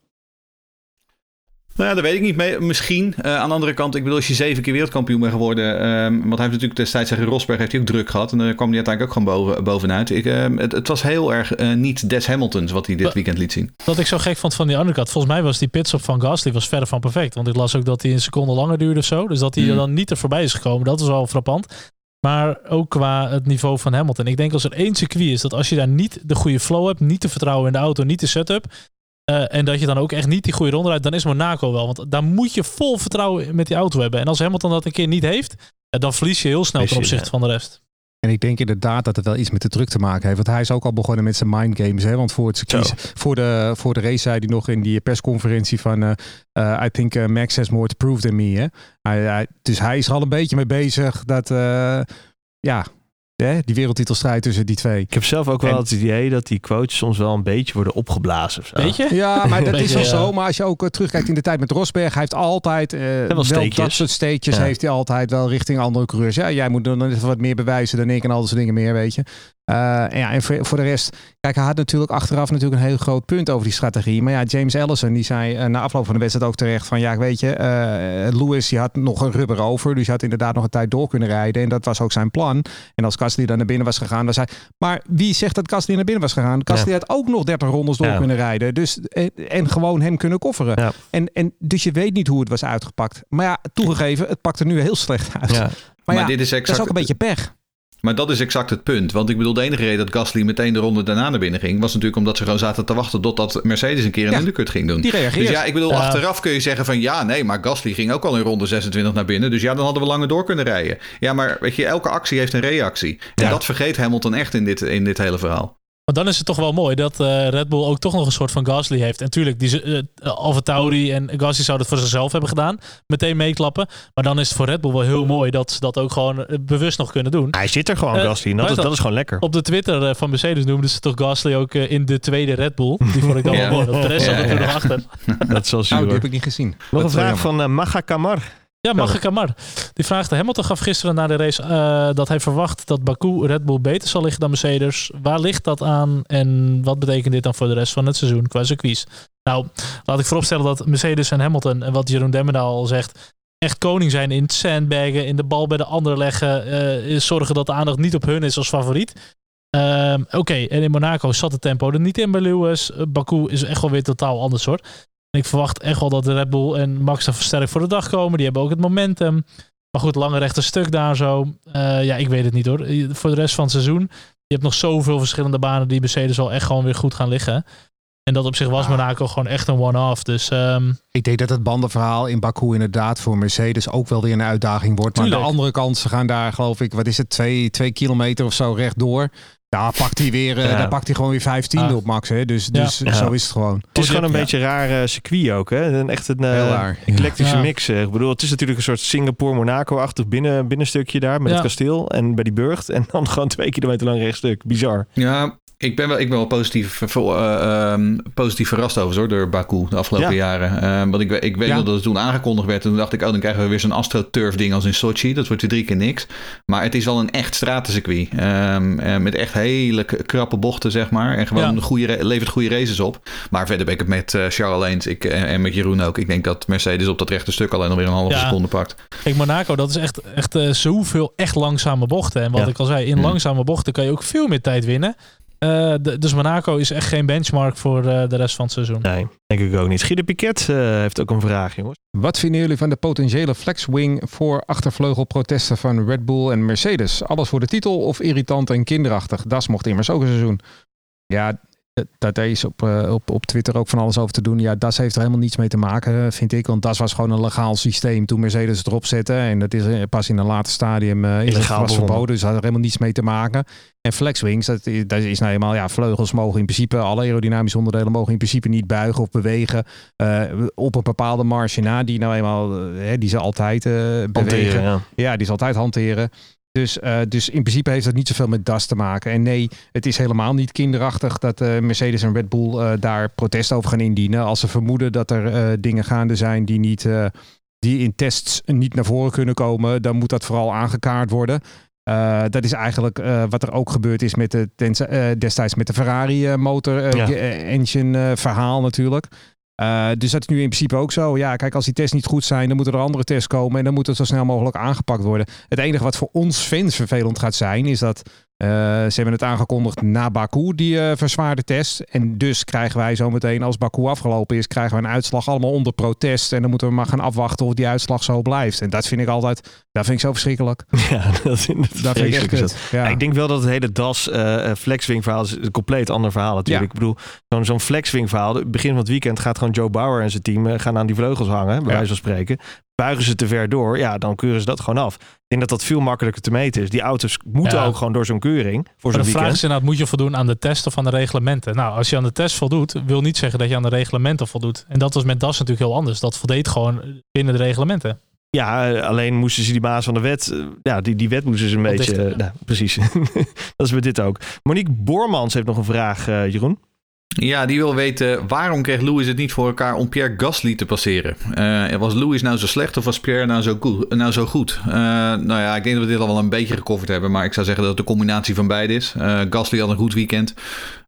Nou ja, dat weet ik niet. Misschien. Eh, aan de andere kant, ik bedoel, als je zeven keer wereldkampioen bent geworden. ehm, want hij heeft natuurlijk destijds tegen Rosberg heeft hij ook druk gehad. En daar kwam hij uiteindelijk ook gewoon boven, bovenuit. Ik, ehm, het, het was heel erg eh, niet Des Hamiltons wat hij dit weekend liet zien. Wat ik zo gek vond van die undercut. Volgens mij was die pitstop van Gasly was verre van perfect. Want ik las ook dat hij een seconde langer duurde of zo. Dus dat hij er Mm. dan niet er voorbij is gekomen. Dat is wel frappant. Maar ook qua het niveau van Hamilton. Ik denk als er één circuit is dat als je daar niet de goede flow hebt, niet te vertrouwen in de auto, niet de setup. Eh, en dat je dan ook echt niet die goede ronde rijdt, dan is Monaco wel. Want daar moet je vol vertrouwen met die auto hebben. En als Hamilton dat een keer niet heeft, ja, dan verlies je heel snel ten opzichte van de rest. En ik denk inderdaad dat het wel iets met de druk te maken heeft. Want hij is ook al begonnen met zijn mind games. Hè? Want voor, het circuit, voor, de, voor de race zei hij nog in die persconferentie van... eh, eh, I think Max has more to prove than me. Hè? Hij, hij- dus hij is er al een beetje mee bezig dat... eh, ja, hè? die wereldtitelstrijd tussen die twee. Ik heb zelf ook wel En- het idee dat die quotes soms wel een beetje worden opgeblazen. of zo. Weet je? Ja, maar dat is wel ja. zo. Maar als je ook eh, terugkijkt in de tijd met Rosberg, hij heeft altijd eh, wel, dat soort steekjes Ja. heeft hij altijd wel richting andere coureurs. Ja, jij moet dan even wat meer bewijzen dan ik en al dat soort dingen meer, weet je. Eh, en ja, en voor, voor de rest, kijk, hij had natuurlijk achteraf natuurlijk een heel groot punt over die strategie. Maar ja, James Allison die zei eh, na afloop van de wedstrijd ook terecht van, ja, weet je, eh, Lewis die had nog een rubber over, dus hij had inderdaad nog een tijd door kunnen rijden. En dat was ook zijn plan. En als Gasly dan naar binnen was gegaan, dan zei maar wie zegt dat Gasly naar binnen was gegaan? Gasly had ook nog 30 rondes door Ja. kunnen rijden. Dus, en, en gewoon hem kunnen kofferen. Ja. En, en, dus je weet niet hoe het was uitgepakt. Maar ja, toegegeven, het pakt er nu heel slecht uit. Ja. Maar, Maar, dit is dat exact, is ook een beetje pech. Maar dat is exact het punt. Want ik bedoel, de enige reden dat Gasly meteen de ronde daarna naar binnen ging... was natuurlijk omdat ze gewoon zaten te wachten totdat Mercedes een keer een Ja. undercut ging doen. Die reageert. Dus ja, ik bedoel, achteraf kun je zeggen van ja, nee, maar Gasly ging ook al in ronde 26 naar binnen. Dus ja, dan hadden we langer door kunnen rijden. Ja, maar weet je, elke actie heeft een reactie. En Ja. dat vergeet Hamilton echt in dit, in dit hele verhaal. Maar dan is het toch wel mooi dat eh, Red Bull ook toch nog een soort van Gasly heeft. En natuurlijk, die, uh, Alfa Tauri en Gasly zouden het voor zichzelf hebben gedaan. Meteen meeklappen. Maar dan is het voor Red Bull wel heel mooi dat ze dat ook gewoon eh, bewust nog kunnen doen. Hij zit er gewoon, Eh, Gasly. Dat, is, dat- dat is gewoon lekker. Op de Twitter eh, van Mercedes noemden ze toch Gasly ook eh, in de tweede Red Bull. Die vond ik dan Ja. wel mooi. Dat de rest Ja, zat er nog achter. Dat is wel Nou, zuur. die heb ik niet gezien. Nog Dat een vraag van uh, Maga Kamar. Ja, Magge Kamar. Die vraagt, Hamilton gaf gisteren na de race eh, dat hij verwacht dat Baku Red Bull beter zal liggen dan Mercedes. Waar ligt dat aan en wat betekent dit dan voor de rest van het seizoen qua circuits? Nou, laat ik vooropstellen dat Mercedes en Hamilton, en wat Jeroen Demmendaal al zegt, echt koning zijn in het sandbaggen, in de bal bij de ander leggen, eh, zorgen dat de aandacht niet op hun is als favoriet. Ehm, Oké, en in Monaco zat het tempo er niet in bij Lewis. Uh, Baku is echt wel weer totaal anders hoor. Ik verwacht echt wel dat de Red Bull en Max er versterkt voor de dag komen. Die hebben ook het momentum. Maar goed, lange rechte stuk daar zo. Uh, ja, ik weet het niet hoor. Voor de rest van het seizoen. Je hebt nog zoveel verschillende banen die Mercedes al echt gewoon weer goed gaan liggen. En dat op zich was Monaco gewoon echt een one-off. Dus, um... Ik denk dat het bandenverhaal in Baku inderdaad voor Mercedes ook wel weer een uitdaging wordt. Maar Tuurlijk. aan de andere kant, ze gaan daar geloof ik, wat is het, twee, twee kilometer of zo rechtdoor. Daar pakt hij weer, ja. daar pakt hij gewoon weer 15 ah. op max. Hè? Dus, dus ja. zo is het gewoon. Het is gewoon een beetje een raar uh, circuit ook. Hè? Een echt een uh, eclectische mix. Ik bedoel, het is natuurlijk een soort Singapore-Monaco-achtig binnen, binnenstukje daar met het kasteel en bij die burcht. En dan gewoon twee kilometer lang rechtstuk. Bizar. Ja, ik ben wel, ik ben wel positief, uh, um, positief verrast over hoor, door Baku de afgelopen jaren. Um, want ik, ik weet ja. dat het toen aangekondigd werd. En toen dacht ik, oh, dan krijgen we weer zo'n AstroTurf ding als in Sochi. Dat wordt weer drie keer niks. Maar het is wel een echt stratencircuit. Um, met echt hele krappe bochten, zeg maar. En gewoon ja. goede, levert goede races op. Maar verder ben ik het met Charles Leens ik, en, en, met Jeroen ook. Ik denk dat Mercedes op dat rechte stuk alleen alweer een halve seconde pakt. Kijk, Monaco, dat is echt, echt zoveel echt langzame bochten. En wat ik al zei, in langzame bochten kan je ook veel meer tijd winnen. Uh, dus Monaco is echt geen benchmark voor uh, de rest van het seizoen. Nee, denk ik ook niet. Guido Piquet uh, heeft ook een vraag, jongens. Wat vinden jullie van de potentiële flexwing voor achtervleugelprotesten van Red Bull en Mercedes? Alles voor de titel of irritant en kinderachtig? Das mocht immers ook een seizoen. Ja, daar is op, uh, op, op Twitter ook van alles over te doen. Ja, DAS heeft er helemaal niets mee te maken, vind ik. Want DAS was gewoon een legaal systeem toen Mercedes het erop zette. En dat is eh, pas in een later stadium uh, is het was verboden. Dus dat had er helemaal niets mee te maken. En flexwings, dat, dat is nou eenmaal, ja, vleugels mogen in principe, alle aerodynamische onderdelen mogen in principe niet buigen of bewegen uh, op een bepaalde marge na, die nou eenmaal, die ze altijd bewegen. Hanteren, ja. ja, die ze altijd hanteren. Dus, dus in principe heeft dat niet zoveel met DAS te maken. En nee, het is helemaal niet kinderachtig dat Mercedes en Red Bull daar protest over gaan indienen. Als ze vermoeden dat er dingen gaande zijn die, niet, die in tests niet naar voren kunnen komen, dan moet dat vooral aangekaart worden. Dat is eigenlijk wat er ook gebeurd is met de, destijds met de Ferrari motor ja. engine verhaal natuurlijk. Dus dat is nu in principe ook zo. Ja, kijk, als die tests niet goed zijn, dan moeten er andere tests komen. En dan moet het zo snel mogelijk aangepakt worden. Het enige wat voor ons fans vervelend gaat zijn, is dat uh, ze hebben het aangekondigd na Baku, die uh, verzwaarde test. En dus krijgen wij zometeen, als Baku afgelopen is, krijgen we een uitslag allemaal onder protest. En dan moeten we maar gaan afwachten of die uitslag zo blijft. En dat vind ik altijd, dat vind ik zo verschrikkelijk. Ja, dat, is dat vind ik echt Ja. ik denk wel dat het hele DAS uh, flexwing verhaal is een compleet ander verhaal natuurlijk. Ja. Ik bedoel, zo'n zo'n flexwing verhaal, begin van het weekend gaat gewoon Joe Bauer en zijn team gaan aan die vleugels hangen, bij wijze van spreken buigen ze te ver door, ja, dan keuren ze dat gewoon af. Ik denk dat dat veel makkelijker te meten is. Die auto's moeten ja. ook gewoon door zo'n keuring. Voor zo'n de vraag is inderdaad, moet je voldoen aan de test of aan de reglementen? Nou, als je aan de test voldoet, wil niet zeggen dat je aan de reglementen voldoet. En dat was met DAS natuurlijk heel anders. Dat voldeed gewoon binnen de reglementen. Ja, alleen moesten ze die baas van de wet, ja, die, die wet moesten ze een beetje, nou, precies. dat is met dit ook. Monique Boormans heeft nog een vraag, uh, Jeroen. Ja, die wil weten waarom kreeg Lewis het niet voor elkaar om Pierre Gasly te passeren? Uh, was Lewis nou zo slecht of was Pierre nou zo, goed? Nou zo goed? Uh, nou ja, ik denk dat we dit al wel een beetje gecoverd hebben, maar ik zou zeggen dat het de combinatie van beide is. Uh, Gasly had een goed weekend,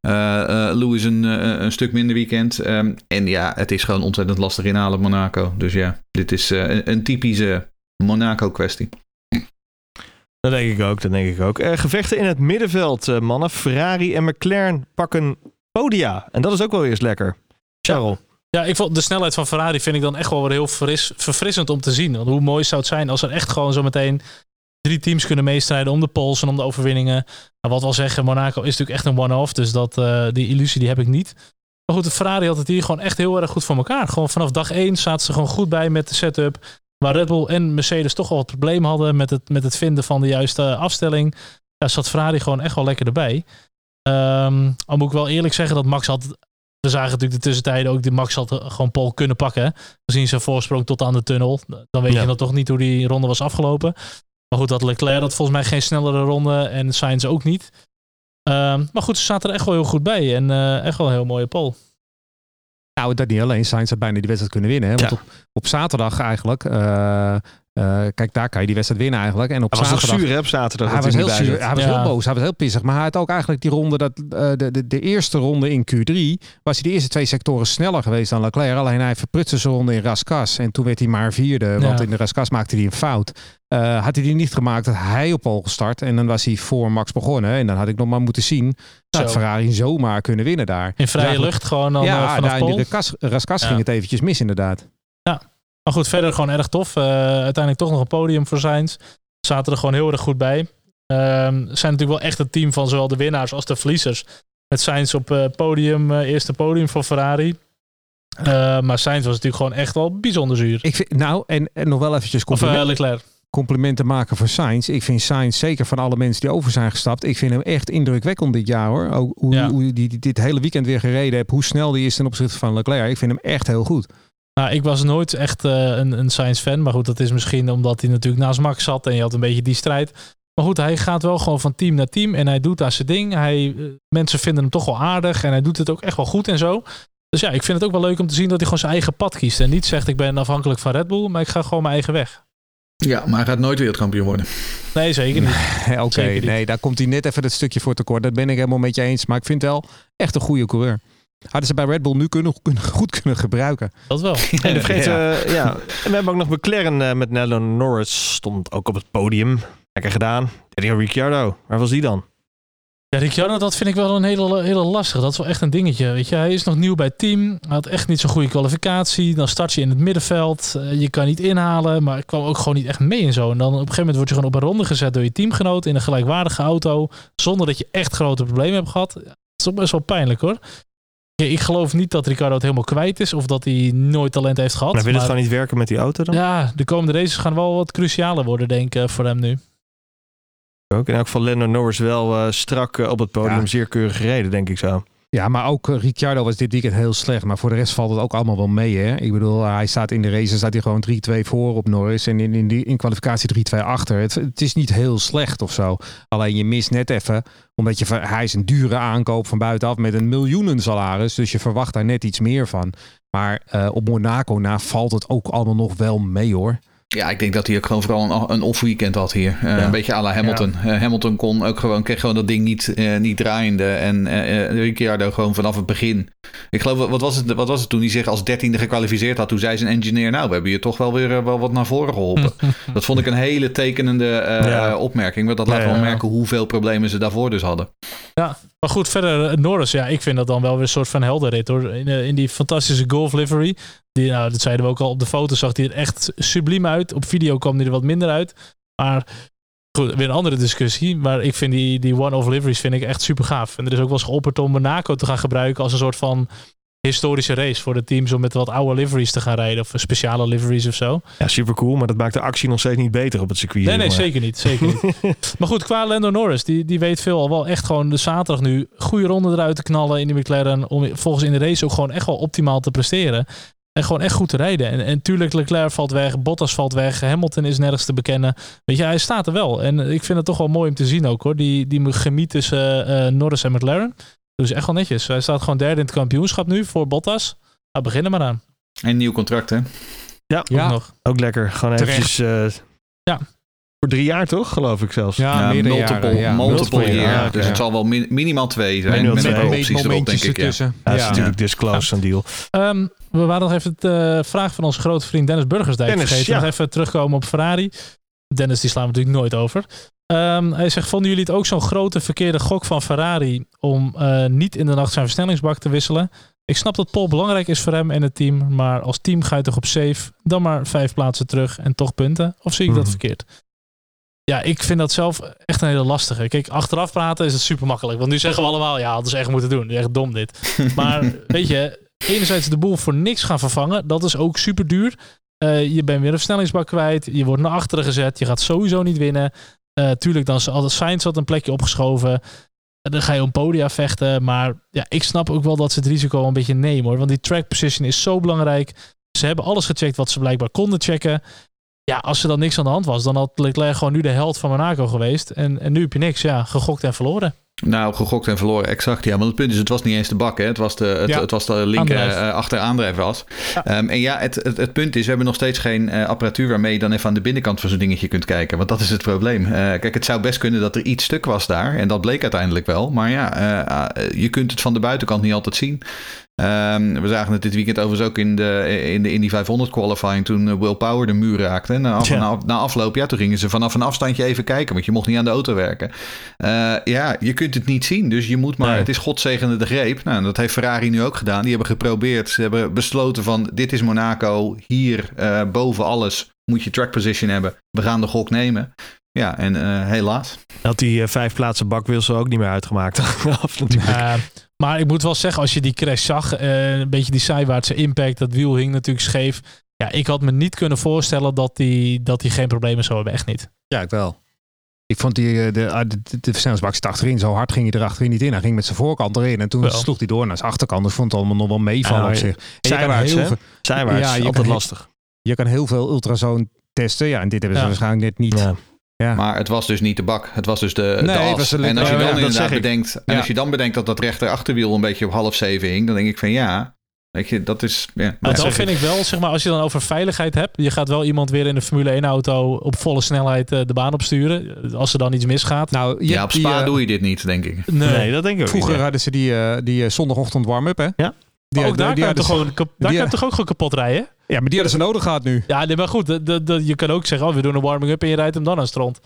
Lewis een, een stuk minder weekend. Um, en ja, het is gewoon ontzettend lastig inhalen Monaco. Dus ja, dit is een, een typische Monaco-kwestie. Dat denk ik ook, dat denk ik ook. gevechten in het middenveld, mannen. Ferrari en McLaren pakken podia. En dat is ook wel eens lekker. Charles. Ja, ik vond de snelheid van Ferrari vind ik dan echt wel weer heel fris, verfrissend om te zien. Want hoe mooi zou het zijn als er echt gewoon zo meteen drie teams kunnen meestrijden om de pols en om de overwinningen. Nou, wat wel zeggen, Monaco is natuurlijk echt een one-off. Dus dat, uh, die illusie die heb ik niet. Maar goed, de Ferrari had het hier gewoon echt heel erg goed voor elkaar. Gewoon vanaf dag één zaten ze gewoon goed bij met de setup. Waar Red Bull en Mercedes toch wel wat problemen hadden met het, met het vinden van de juiste afstelling. Ja, zat Ferrari gewoon echt wel lekker erbij. Um, al moet ik wel eerlijk zeggen dat Max had. We zagen natuurlijk de tussentijden ook. Die Max had gewoon Paul kunnen pakken. Gezien zijn voorsprong tot aan de tunnel. Dan weet je nog toch niet hoe die ronde was afgelopen. Maar goed, dat Leclerc had volgens mij geen snellere ronde. En Sainz ook niet. Um, maar goed, ze zaten er echt wel heel goed bij. En uh, echt wel een heel mooie pole. Nou, dat niet alleen. Sainz had bijna die wedstrijd kunnen winnen. Hè? Want op, op zaterdag eigenlijk uh, Eh, kijk, daar kan je die wedstrijd winnen eigenlijk. En op Hij was zaterdag... zuur hè, op zaterdag. hij was, heel zuur, was Ja. heel boos, hij was heel pissig. Maar hij had ook eigenlijk die ronde, dat, eh, de, de, de eerste ronde in Q3, was hij de eerste twee sectoren sneller geweest dan Leclerc. Alleen hij verprutste zijn ronde in Raskas. En toen werd hij maar vierde, want Ja. in de Raskas maakte hij een fout. Eh, had hij die niet gemaakt, had hij op pol gestart. En dan was hij voor Max begonnen. En dan had ik nog maar moeten zien, dat. Ferrari zomaar kunnen winnen daar. In vrije Dus lucht gewoon dan eh, ja, vanaf daar in de Raskas, Raskas Ja. ging het eventjes mis inderdaad. Maar goed, verder gewoon erg tof. Eh, uiteindelijk toch nog een podium voor Sainz. Zaten er gewoon heel erg goed bij. Ehm, zijn natuurlijk wel echt het team van zowel de winnaars als de verliezers. Met Sainz op eh, podium, eh, eerste podium voor Ferrari. Maar Sainz was natuurlijk gewoon echt wel bijzonder zuur. Ik vind, nou, en, en nog wel eventjes compliment, complimenten maken voor Sainz. Ik vind Sainz, zeker van alle mensen die over zijn gestapt, ik vind hem echt indrukwekkend dit jaar hoor. Ook hoe, Ja. hoe die, die dit hele weekend weer gereden heeft, hoe snel die is ten opzichte van Leclerc. Ik vind hem echt heel goed. Nou, ik was nooit echt eh, een, een Sainz-fan. Maar goed, dat is misschien omdat hij natuurlijk naast Max zat. En je had een beetje die strijd. Maar goed, hij gaat wel gewoon van team naar team. En hij doet daar zijn ding. Hij, eh, mensen vinden hem toch wel aardig. En hij doet het ook echt wel goed en zo. Dus ja, ik vind het ook wel leuk om te zien dat hij gewoon zijn eigen pad kiest. En niet zegt ik ben afhankelijk van Red Bull. Maar ik ga gewoon mijn eigen weg. Ja, maar hij gaat nooit wereldkampioen worden. Nee, zeker niet. Oké, nee, daar komt hij net even het stukje voor tekort. Dat ben ik helemaal met je eens. Maar ik vind wel echt een goede coureur. Hadden ze bij Red Bull nu kunnen, kunnen, goed kunnen gebruiken. Dat wel. En vergeet, Ja. En we hebben ook nog McLaren eh, met Nello Norris. Stond ook op het podium. Lekker gedaan. Daniel Ricciardo. Waar was die dan? Ja, Ricciardo, dat vind ik wel een hele, hele lastige. Dat is wel echt een dingetje. Weet je, hij is nog nieuw bij het team. Hij had echt niet zo'n goede kwalificatie. Dan start je in het middenveld. Eh, je kan niet inhalen, maar ik kwam ook gewoon niet echt mee en zo. En dan op een gegeven moment word je gewoon op een ronde gezet door je teamgenoot in een gelijkwaardige auto. Zonder dat je echt grote problemen hebt gehad. Ja, dat is ook best wel pijnlijk hoor. Ja, ik geloof niet dat Ricciardo het helemaal kwijt is of dat hij nooit talent heeft gehad. Maar wil het gewoon niet werken met die auto dan? ja, de komende races gaan wel wat crucialer worden, denk ik, voor hem nu. Ook in elk geval Lando Norris wel eh, strak eh, op het podium. Ja. Zeer keurig gereden, denk ik zo. Ja, maar ook eh, Ricciardo was dit weekend heel slecht. Maar voor de rest valt het ook allemaal wel mee. Hè? Ik bedoel, hij staat in de race, staat hij gewoon 3-2 voor op Norris. En in, in, die, in kwalificatie 3-2 achter. Het, is niet heel slecht of zo. Alleen je mist net even, omdat je, hij is een dure aankoop van buitenaf met een miljoenen salaris. Dus je verwacht daar net iets meer van. Maar eh, op Monaco na valt het ook allemaal nog wel mee hoor. Ja, ik denk dat hij ook gewoon vooral een, een off-weekend had hier. Eh, Ja. Een beetje à la Hamilton. Eh, Hamilton kon ook gewoon, kreeg gewoon dat ding niet, eh, niet draaiende. En Ricciardo gewoon vanaf het begin. Ik geloof, wat was, het, wat was het toen hij zich als dertiende gekwalificeerd had? Toen zei zijn engineer, nou, we hebben je toch wel weer wel wat naar voren geholpen. dat vond ik een hele tekenende Ja. opmerking. Want dat laat Ja, wel ja. merken hoeveel problemen ze daarvoor dus hadden. Maar goed, verder eh, Norris, ja, ik vind dat dan wel weer een soort van heldenrit hoor. In, eh, in die fantastische golf livery. Die, nou, dat zeiden we ook al op de foto, zag hij er echt subliem uit. Op video kwam hij er wat minder uit. Maar goed, weer een andere discussie. Maar ik vind die, die one-off liveries vind ik echt super gaaf. En er is ook wel eens geopperd om Monaco te gaan gebruiken als een soort van historische race voor de teams om met wat oude liveries te gaan rijden. Of speciale liveries of zo. Ja, super cool. Maar dat maakt de actie nog steeds niet beter op het circuit. Nee, nee, maar. zeker niet. Zeker niet. maar goed, qua Lando Norris, die, die weet veel al wel echt gewoon de zaterdag nu goede ronde eruit te knallen in die McLaren. Om volgens in de race ook gewoon echt wel optimaal te presteren. En gewoon echt goed te rijden. En, en tuurlijk, Leclerc valt weg, Bottas valt weg, Hamilton is nergens te bekennen. Weet je, hij staat er wel. En ik vind het toch wel mooi om te zien ook hoor. Die, die chemie tussen eh, eh, Norris en McLaren. Dus echt wel netjes. Hij staat gewoon derde in het kampioenschap nu voor Bottas. Nou, begin er maar aan. En nieuw contract, hè? Ja, Ook Ja. nog. ook lekker. Gewoon Terecht. eventjes... eh, Ja. Voor drie jaar toch, geloof ik zelfs. Ja, Ja, meerdere multiple, jaren, ja. multiple year. jaren, dus ja. het zal wel min- minimaal twee zijn. Minimaal met twee. een paar Met opties erop, denk ik. Ja. ertussen. Ja, dat is Ja. natuurlijk disclosed, een deal. Ehm, we waren nog even de eh, vraag van onze grote vriend Dennis Burgersdijk Dennis, vergeten. ja. Nog even terugkomen op Ferrari. Dennis, die slaan we natuurlijk nooit over. Ehm, hij zegt, vonden jullie het ook zo'n grote verkeerde gok van Ferrari om eh, niet in de nacht zijn versnellingsbak te wisselen? Ik snap dat Paul belangrijk is voor hem en het team, maar als team ga je toch op safe, dan maar vijf plaatsen terug en toch punten? Of zie ik dat Mhm. verkeerd? Ja, ik vind dat zelf echt een hele lastige. Kijk, achteraf praten is het super makkelijk. Want nu zeggen we allemaal, ja, hadden ze echt moeten doen. Echt dom dit. Maar weet je, enerzijds de boel voor niks gaan vervangen. Dat is ook super duur. Eh, je bent weer een versnellingsbak kwijt. Je wordt naar achteren gezet. Je gaat sowieso niet winnen. Eh, tuurlijk, dan is altijd Sainz had een plekje opgeschoven. Eh, Dan ga je om podia vechten. Maar ja, ik snap ook wel dat ze het risico een beetje nemen hoor. Want die track position is zo belangrijk. Ze hebben alles gecheckt wat ze blijkbaar konden checken. Ja, als er dan niks aan de hand was, dan had Leclerc gewoon nu de held van Monaco geweest. En, en nu heb je niks. Ja, gegokt en verloren. Nou, gegokt en verloren, exact. Ja, maar het punt is, het was niet eens de bak. Hè. Het, was de, het, Ja. het was de linker Aandrijf. uh, achteraandrijf was. Ehm, en ja, het, het, het punt is, we hebben nog steeds geen eh, apparatuur waarmee je dan even aan de binnenkant van zo'n dingetje kunt kijken. Want dat is het probleem. Eh, kijk, het zou best kunnen dat er iets stuk was daar. En dat bleek uiteindelijk wel. Maar ja, eh, eh, je kunt het van de buitenkant niet altijd zien. Ehm, we zagen het dit weekend overigens ook in de, in de Indy 500 qualifying toen eh, Will Power de muur raakte. Na, af, Ja. na, na afloop, ja, toen gingen ze vanaf een afstandje even kijken, want je mocht niet aan de auto werken. Eh, ja, je kunt het niet zien, dus je moet maar, Nee. het is godzegende de greep. Nou, dat heeft Ferrari nu ook gedaan. Die hebben geprobeerd, ze hebben besloten van, dit is Monaco, hier eh, boven alles moet je track position hebben. We gaan de gok nemen. Ja, en eh, helaas. Had die vijf plaatsen bakwissel ook niet meer uitgemaakt. Af natuurlijk. Eh, maar ik moet wel zeggen, als je die crash zag, eh, een beetje die zijwaartse impact, dat wiel hing natuurlijk scheef. Ja, ik had me niet kunnen voorstellen dat die, dat die geen problemen zou hebben. Echt niet. Ja, ik wel. Ik vond die, eh, de, ah, de, de, de versnellingsbak zit achterin. Zo hard ging hij er achterin niet in. Hij ging met zijn voorkant erin. En toen Wel. sloeg hij door naar zijn achterkant. Dus ik vond het allemaal nog wel meevallen Ja, op zich. Zijwaarts, heel hè? veel- Zijwaarts, Ja, je altijd heel- lastig. Je kan heel veel ultrasoon testen. Ja, en dit hebben ze Ja. waarschijnlijk net niet. Ja. Ja. Maar het was dus niet de bak. Het was dus de, de Nee, het was de en als je dan Ja, dat inderdaad bedenkt, en Ja. als je dan bedenkt dat dat rechter achterwiel een beetje op half zeven hing, dan denk ik van ja, weet je, dat is. Ja, Maar dat dan zeg vind ik wel, zeg maar, als je dan over veiligheid hebt, je gaat wel iemand weer in de Formule 1 auto op volle snelheid eh, de baan opsturen. Als er dan iets misgaat. Nou, je ja, op die, Spa eh, doe je dit niet, denk ik. Nee, dat denk ik ook Vroeger niet. hadden ze die, eh, die zondagochtend warm-up, hè? Ja. Die, ook daar die kan je toch gewoon, daar die- kan toch ook gewoon kapot rijden? Ja, maar die hadden ze nodig gehad nu. Ja, nee, maar goed, de, de, de- je kan ook zeggen, oh, we doen een warming-up en je rijdt hem dan aan strand.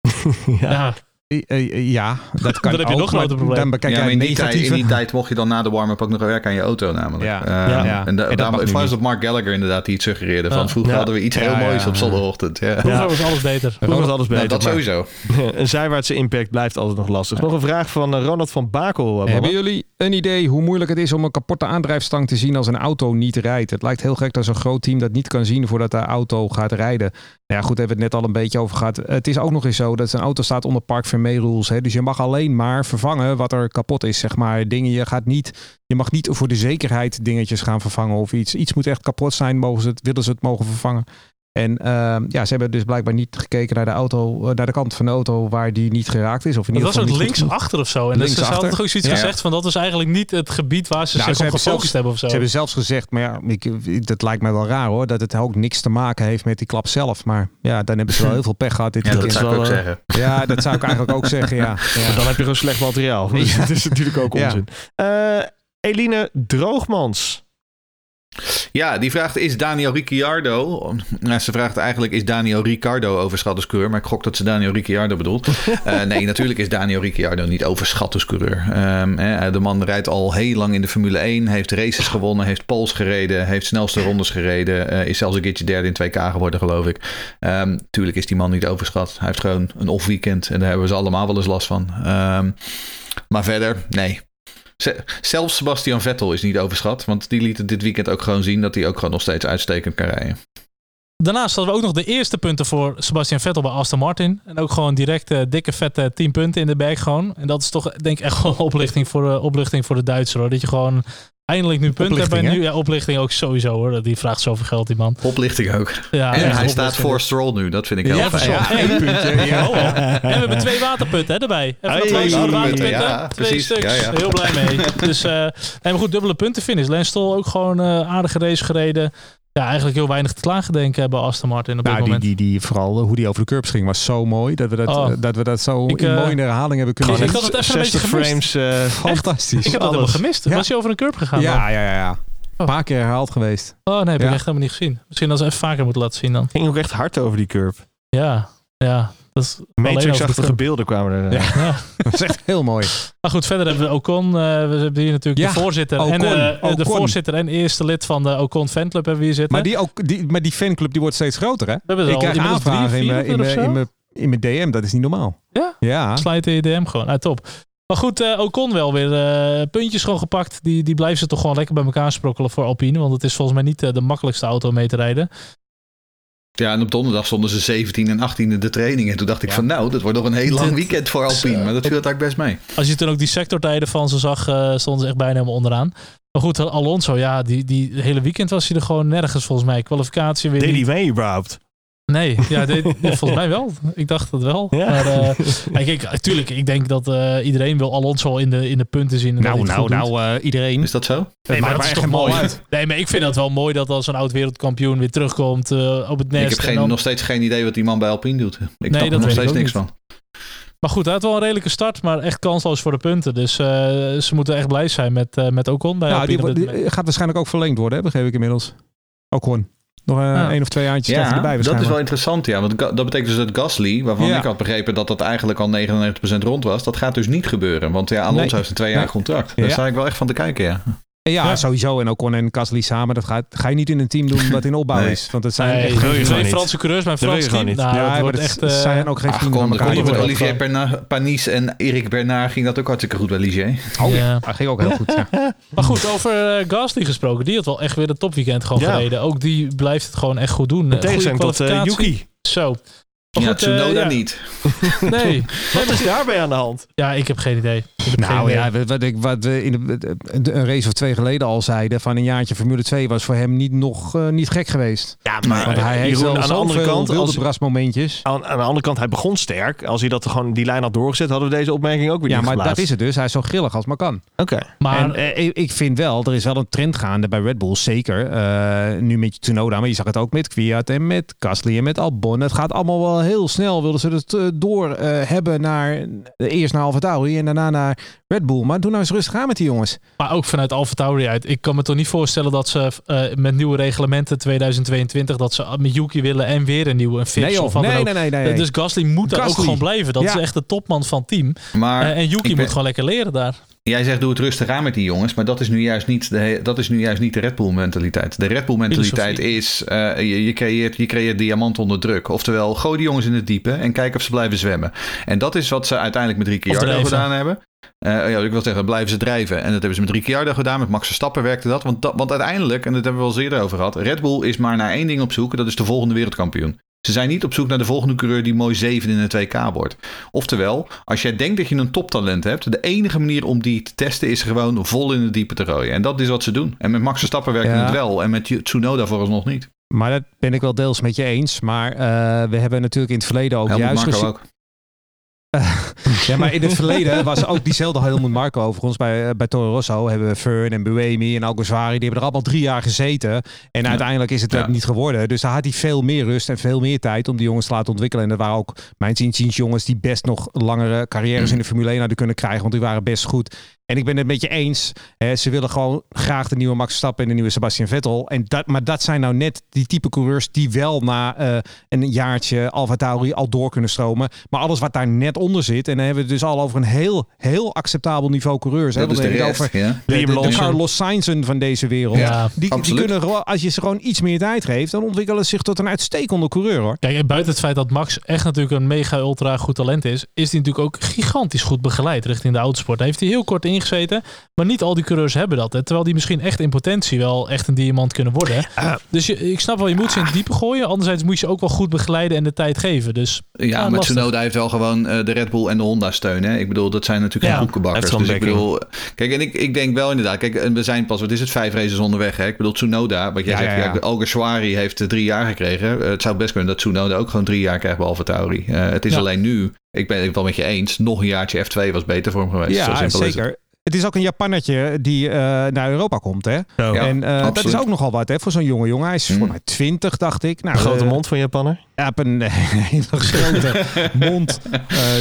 ja. Ja, Eh, eh, Ja, dat kan Dan heb je ook, nog maar probleem. Dan bekijk ja, jij in het die, tijd, in negatieve. die tijd mocht je dan na de warm-up ook nog werken aan je auto namelijk. Ja. Ehm, Ja. Ja. En, da- En dat daarom- het was dat Mark Gallagher inderdaad die het suggereerde. Ja. Van vroeger Ja. hadden we iets Ja, heel ja, moois ja. op zondagochtend. Ja. vroeger was alles beter. Vroeger was alles beter. Nou, dat maar sowieso. een zijwaartse impact blijft altijd nog lastig. Nog een vraag van eh, Ronald van Bakel. Hebben jullie een idee hoe moeilijk het is om een kapotte aandrijfstang te zien als een auto niet rijdt? Het lijkt heel gek dat zo'n groot team dat niet kan zien voordat de auto gaat rijden. Nou ja, goed, hebben we het net al een beetje over gehad. Het is ook nog eens zo dat een auto staat onder Park Vermeer rules. Hè? Dus je mag alleen maar vervangen wat er kapot is, zeg maar. Dingen, je gaat niet, je mag niet voor de zekerheid dingetjes gaan vervangen of iets. Iets moet echt kapot zijn, mogen ze het, willen ze het mogen vervangen. En ehm, ja, ze hebben dus blijkbaar niet gekeken naar de auto, eh, naar de kant van de auto waar die niet geraakt is. Of in Dat ieder was geval ook niet goed genoeg. linksachter of zo. En dus ze hadden toch ook zoiets Ja. gezegd van dat is eigenlijk niet het gebied waar ze Nou, zich ze op gefocust zelfs- hebben of zo. Ze hebben zelfs gezegd, maar ja, ik, dat lijkt mij wel raar hoor, dat het ook niks te maken heeft met die klap zelf. Maar ja, dan hebben ze wel heel veel pech gehad dit Ja, dat zou ik ook wel, zeggen. Ja, dat zou ik eigenlijk ook zeggen, ja. ja. Dan heb je gewoon slecht materiaal. Dus dat is natuurlijk ook Ja. onzin. Eh, Eline Droogmans. Ja, die vraagt: is Daniel Ricciardo. Nou, ze vraagt eigenlijk: is Daniel Ricciardo overschat als coureur? Maar ik gok dat ze Daniel Ricciardo bedoelt. Eh, nee, natuurlijk is Daniel Ricciardo niet overschat als coureur. Ehm, hè, de man rijdt al heel lang in de Formule 1, heeft races gewonnen, heeft pols gereden, heeft snelste rondes gereden. eh, is zelfs een keertje derde in 2K geworden, geloof ik. Ehm, tuurlijk is die man niet overschat. Hij heeft gewoon een off-weekend en daar hebben we ze allemaal wel eens last van. Ehm, maar verder, nee. Zelfs Sebastian Vettel is niet overschat. Want die liet het dit weekend ook gewoon zien dat hij ook gewoon nog steeds uitstekend kan rijden. Daarnaast hadden we ook nog de eerste punten voor Sebastian Vettel bij Aston Martin. En ook gewoon direct eh, dikke vette 10 punten in de bag gewoon. En dat is toch denk ik echt gewoon oplichting voor, de oplichting voor de Duitser hoor. Dat je gewoon eindelijk nu punten bij nu, ja, oplichting ook sowieso hoor. Die vraagt zoveel geld die man. Oplichting ook. Ja, en hij staat voor Stroll nu. Dat vind ik heel Ja, fijn. Ja, één puntje. Ja. Oh. En we hebben twee waterpunten hè, erbij. Even Hey, twee waterpunten. ja, twee precies. stuks. Ja, ja. Heel blij mee. Dus, eh nee, maar goed, dubbele punten finish. Lance Stroll ook gewoon eh aardige race gereden. Ja, eigenlijk heel weinig te klagen denken bij Aston Martin op dit Nou, die, moment. die, die, vooral hoe die over de curbs ging was zo mooi. Dat we dat, Oh. eh, dat, we dat zo Ik, in eh, mooi in de herhaling hebben kunnen ik zien. had het even een beetje 60 gemist. frames. eh, Fantastisch. Ik heb dat helemaal gemist. Ja. Was je over een curb gegaan? dan? ja, ja, ja, ja. Een paar keer herhaald geweest. Oh nee, heb ik Ja. echt helemaal niet gezien. Misschien dat ze even vaker moeten laten zien dan. ging ook echt hard over die curve. Ja, ja. Dat Matrix-achtige beelden kwamen er. eh. Ja. Ja. Dat is echt heel mooi. Maar goed, verder hebben we Ocon. eh, we hebben hier natuurlijk Ja, de voorzitter. En, Ocon, eh, de voorzitter en eerste lid van de Ocon fanclub hebben we hier zitten. Maar die, ook, die, maar die fanclub die wordt steeds groter, hè? we hebben Ik al krijg aanvragen in mijn, in, mijn, in, mijn, in mijn DM. Dat is niet normaal. Ja? Ja. Slijt in je DM gewoon. Ah, top. Maar goed, eh Ocon wel weer eh, puntjes gewoon gepakt. Die, die blijven ze toch gewoon lekker bij elkaar sprokkelen voor Alpine. Want het is volgens mij niet de makkelijkste auto om mee te rijden. Ja, en op donderdag stonden ze 17 en 18 in de training. En toen dacht ik Ja. van nou, dat wordt nog een heel lang weekend voor Alpine. Maar dat viel eigenlijk best mee. Als je toen ook die sectortijden van ze zag, eh, stonden ze echt bijna helemaal onderaan. Maar goed, Alonso, ja, die, die hele weekend was hij er gewoon nergens volgens mij. Kwalificatie weer Deed niet. hij mee überhaupt? Nee, ja, dit, volgens mij wel. Ik dacht dat wel. Ja. Maar uh, kijk, natuurlijk, ik denk dat uh, iedereen wil Alonso in de, in de punten zien. En nou, nou, nou, uh, iedereen. Is dat zo? Nee, maar, maar dat is toch mooi. Uit. Nee, maar ik vind dat wel mooi dat als een oud wereldkampioen weer terugkomt op het nest. Ik heb geen, dan... nog steeds geen idee wat die man bij Alpine doet. Ik nee, snap er nog steeds niks van. Maar goed, hij had wel een redelijke start, maar echt kansloos voor de punten. Dus uh, ze moeten echt blij zijn met, uh, met Ocon. Bij ja, die, die gaat waarschijnlijk ook verlengd worden, hè, begreep ik inmiddels. Ocon. Nog uh, ja. één of twee jaartjes ja, erbij dat is wel interessant, ja. Want dat betekent dus dat Gasly, waarvan Ja. ik had begrepen dat dat eigenlijk al 99% rond was, dat gaat dus niet gebeuren. Want ja, Alonso Nee. heeft een twee jaar Nee. contract. Daar sta ik wel echt van te kijken, ja. Ja, Ja. sowieso. En Ocon en Gasly samen, dat gaat, ga je niet in een team doen wat in opbouw Nee. is. Want het zijn Nee, echt je twee. Franse coureurs bij een Frans team. niet. Nou, ja, dat maar echt... eh, zijn ook geen Ach, vrienden kom, van elkaar. met Olivier Perna- Panis en Erik Bernard ging dat ook hartstikke goed bij Ligier. Oh ja, Ja. dat ging ook heel goed. Ja. Maar goed, over eh, Gasly gesproken. Die had wel echt weer een topweekend gewoon Ja. gereden. Ook die blijft het gewoon echt goed doen. In goede tegenstelling tot kwalificatie. Yuki. Zo. Maar Ja, goed, eh, Tsunoda ja. niet. Nee. Wat is daarbij aan de hand? Ja, ik heb geen idee. Nou ja, wat- wat, ik, wat we in de, de- een race of twee geleden al zeiden, van een jaartje Formule 2 was voor hem niet nog eh, niet gek geweest. Ja, Want hij heeft wel aan de andere kant, wilde als, brasmomentjes. aan, aan de andere kant, hij begon sterk. Als hij dat gewoon die lijn had doorgezet, hadden we deze opmerking ook weer Ja, niet maar dat is het dus. Hij is zo grillig als maar kan. Oké. Maar en eh, ik- vind wel, er is wel een trend gaande bij Red Bull, zeker. Eh, nu met Tsunoda, maar je zag het ook met Kwiat en met Gasly en met Albon. Het gaat allemaal wel heel snel. Wilden ze het eh, door eh, hebben naar eerst naar AlphaTauri en daarna naar Red Bull. Maar doe nou eens rustig aan met die jongens. Maar ook vanuit AlphaTauri uit. Ik kan me toch niet voorstellen dat ze eh, met nieuwe reglementen 2022... dat ze met Yuki willen en weer een nieuwe een fix Nee, of nee, nee, nee, nee, nee. Dus Gasly moet daar ook gewoon blijven. Dat Ja. is echt de topman van het team. Maar Eh, en Yuki moet ben- gewoon lekker leren daar. Jij zegt doe het rustig aan met die jongens, maar dat is nu juist niet de, dat is nu juist niet de Red Bull mentaliteit. De Red Bull mentaliteit is eh, je, je, creëert, je creëert diamant onder druk. Oftewel, gooi die jongens in het diepe en kijk of ze blijven zwemmen. En dat is wat ze uiteindelijk met Ricciardo gedaan hebben. Eh, ja, ik wil zeggen, blijven ze drijven. En dat hebben ze met Ricciardo gedaan. Met Max Verstappen werkte dat. Want, dat, want uiteindelijk, en dat hebben we wel eens eerder over gehad. Red Bull is maar naar één ding op zoek. Dat is de volgende wereldkampioen. Ze zijn niet op zoek naar de volgende coureur die mooi zeven in een 2K wordt. Oftewel, als jij denkt dat je een toptalent hebt, de enige manier om die te testen is gewoon vol in het diepe te rooien. En dat is wat ze doen. En met Max Verstappen werkt Ja. het wel. En met Tsunoda vooralsnog niet. Maar dat ben ik wel deels met je eens. Maar eh, we hebben natuurlijk in het verleden ook Helmut juist gezien- ook. Ja, maar in het verleden was ook diezelfde Helmut Marco overigens. Bij, eh, bij Toro Rosso hebben we Fern en Buemi en Alguersuari. Die hebben er allemaal drie jaar gezeten. En uiteindelijk is het Ja. niet geworden. Dus daar had hij veel meer rust en veel meer tijd om die jongens te laten ontwikkelen. En dat waren ook mijn ziens jongens die best nog langere carrières in de Formule 1 hadden kunnen krijgen. Want die waren best goed. En ik ben het met je eens. Hè, ze willen gewoon graag de nieuwe Max Verstappen en de nieuwe Sebastian Vettel. En dat, maar dat zijn nou net die type coureurs die wel na eh, een jaartje Alfa Tauri al door kunnen stromen. Maar alles wat daar net onder zit. En dan hebben we het dus al over een heel, heel acceptabel niveau coureurs. hè. Dat is de je het rest. over Ja. de. Carlos Sainzen van deze wereld. Ja, die, die kunnen gewoon, als je ze gewoon iets meer tijd geeft, dan ontwikkelen ze zich tot een uitstekende coureur hoor. Kijk, en buiten het feit dat Max echt natuurlijk een mega ultra goed talent is, is hij natuurlijk ook gigantisch goed begeleid richting de autosport. Daar heeft hij heel kort ingezeten, maar niet al die coureurs hebben dat. Hè, terwijl die misschien echt in potentie wel echt een diamant kunnen worden. Ah. Dus je, ik snap wel, je moet ze in het diepe gooien. Anderzijds moet je ze ook wel goed begeleiden en de tijd geven. Dus Ja, Ja, maar lastig. Tsunoda heeft wel gewoon eh, de Red Bull en de Honda steun. Hè? Ik bedoel, dat zijn natuurlijk Ja, geen koekenbakkers. Dus ik bedoel, kijk, en ik, ik denk wel inderdaad, kijk, en we zijn pas, wat is het, vijf races onderweg. Hè? Ik bedoel, Tsunoda, wat jij Ja, zegt. Alguersuari heeft eh, drie jaar gekregen. Eh, het zou best kunnen dat Tsunoda ook gewoon drie jaar krijgt bij Alfa Tauri. Eh, het is alleen nu, ik ben het wel met je eens, nog een jaartje F2 was beter voor hem geweest. Zo Ja, simpel is het. zeker. Het is ook een Japannetje die eh, naar Europa komt. Hè? Zo. En eh, dat is ook nogal wat hè, voor zo'n jonge jongen. Hij is Mm. voor mij 20, dacht ik. Nou, Een grote eh, mond van Japanner. Ja, heb een hele grote mond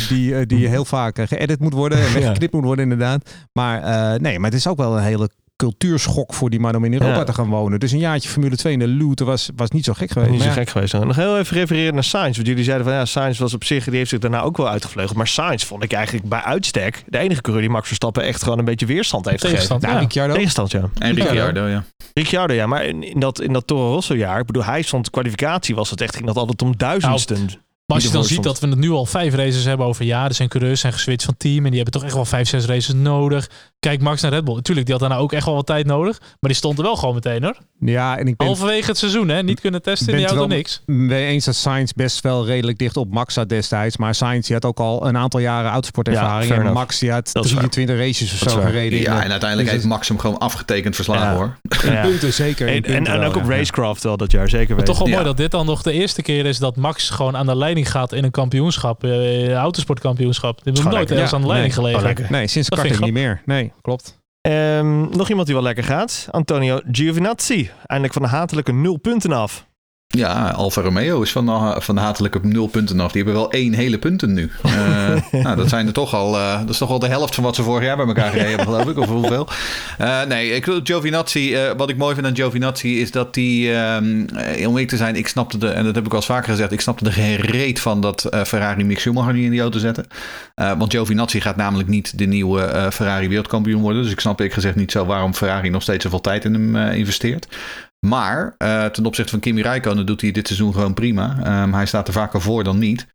die, die heel vaak geëdit moet worden en weggeknipt moet worden inderdaad. Maar nee, maar het is ook wel een hele cultuurschok voor die man om in Europa Ja. te gaan wonen. Dus een jaartje Formule 2 in de Lute was, was niet zo gek geweest. Niet zo gek geweest. Nog heel even refereren naar Sainz. Want jullie zeiden van ja, Sainz was op zich, die heeft zich daarna ook wel uitgevleugeld. Maar Sainz vond ik eigenlijk bij uitstek de enige coureur die Max Verstappen echt gewoon een beetje weerstand heeft gegeven. tegenstand. Nou, ja. Ricciardo. Tegenstand, ja. En Ricciardo, ja. Ricciardo, ja. Maar in, in dat, in dat Toro Rosso jaar, ik bedoel, hij stond kwalificatie was het echt, ging dat altijd om duizendsten. Maar als je dan ziet dat we het nu al vijf races hebben over ja, er zijn coureurs zijn geswitcht van team en die hebben toch echt wel vijf, zes races nodig. Kijk Max naar Red Bull. Natuurlijk, die had daarna ook echt wel wat tijd nodig. Maar die stond er wel gewoon meteen hoor. Ja, en ik ben Halverwege het seizoen hè, niet kunnen testen in die auto niks. mee eens dat Sainz best wel redelijk dicht op Max zat destijds. Maar Sainz die had ook al een aantal jaren Ja, autosportervaring. en. Max die had Dat is waar. 23 races of zo gereden. Ja, en uiteindelijk dus heeft Max hem gewoon afgetekend verslagen Ja. hoor. Ja. punten zeker. in En, en, punten en wel, ook op. Racecraft wel dat jaar, zeker Maar weten. toch wel Ja. mooi dat dit dan nog de eerste keer is dat Max gewoon aan de leiding gaat in een kampioenschap. eh autosportkampioenschap. Nog Gewoon nooit ergens aan de leiding nee, gelegen. Nee, sinds Dat karting niet meer. Nee, klopt. Ehm, nog iemand die wel lekker gaat. Antonio Giovinazzi. Eindelijk van de hatelijke nul punten af. Ja, Alfa Romeo is van de, van de hatelijke nul punten af. Die hebben wel één hele punten nu. Eh, nou, dat zijn er toch al. eh, dat is toch al de helft van wat ze vorig jaar bij elkaar gereden hebben, geloof ik. Of hoeveel? Eh, nee, ik wil Giovinazzi. wat ik mooi vind aan Giovinazzi is dat die. ehm, eh, om eerlijk te zijn, ik snapte de. En dat heb ik al eens vaker gezegd. Ik snapte geen reet van dat Ferrari Mick Schumacher niet in die auto zette. Eh, want Giovinazzi gaat namelijk niet de nieuwe Ferrari wereldkampioen worden. Dus ik snap ik gezegd niet zo waarom Ferrari nog steeds zoveel tijd in hem investeert. Maar eh, ten opzichte van Kimi Räikkönen doet hij dit seizoen gewoon prima. Ehm, hij staat er vaker voor dan niet.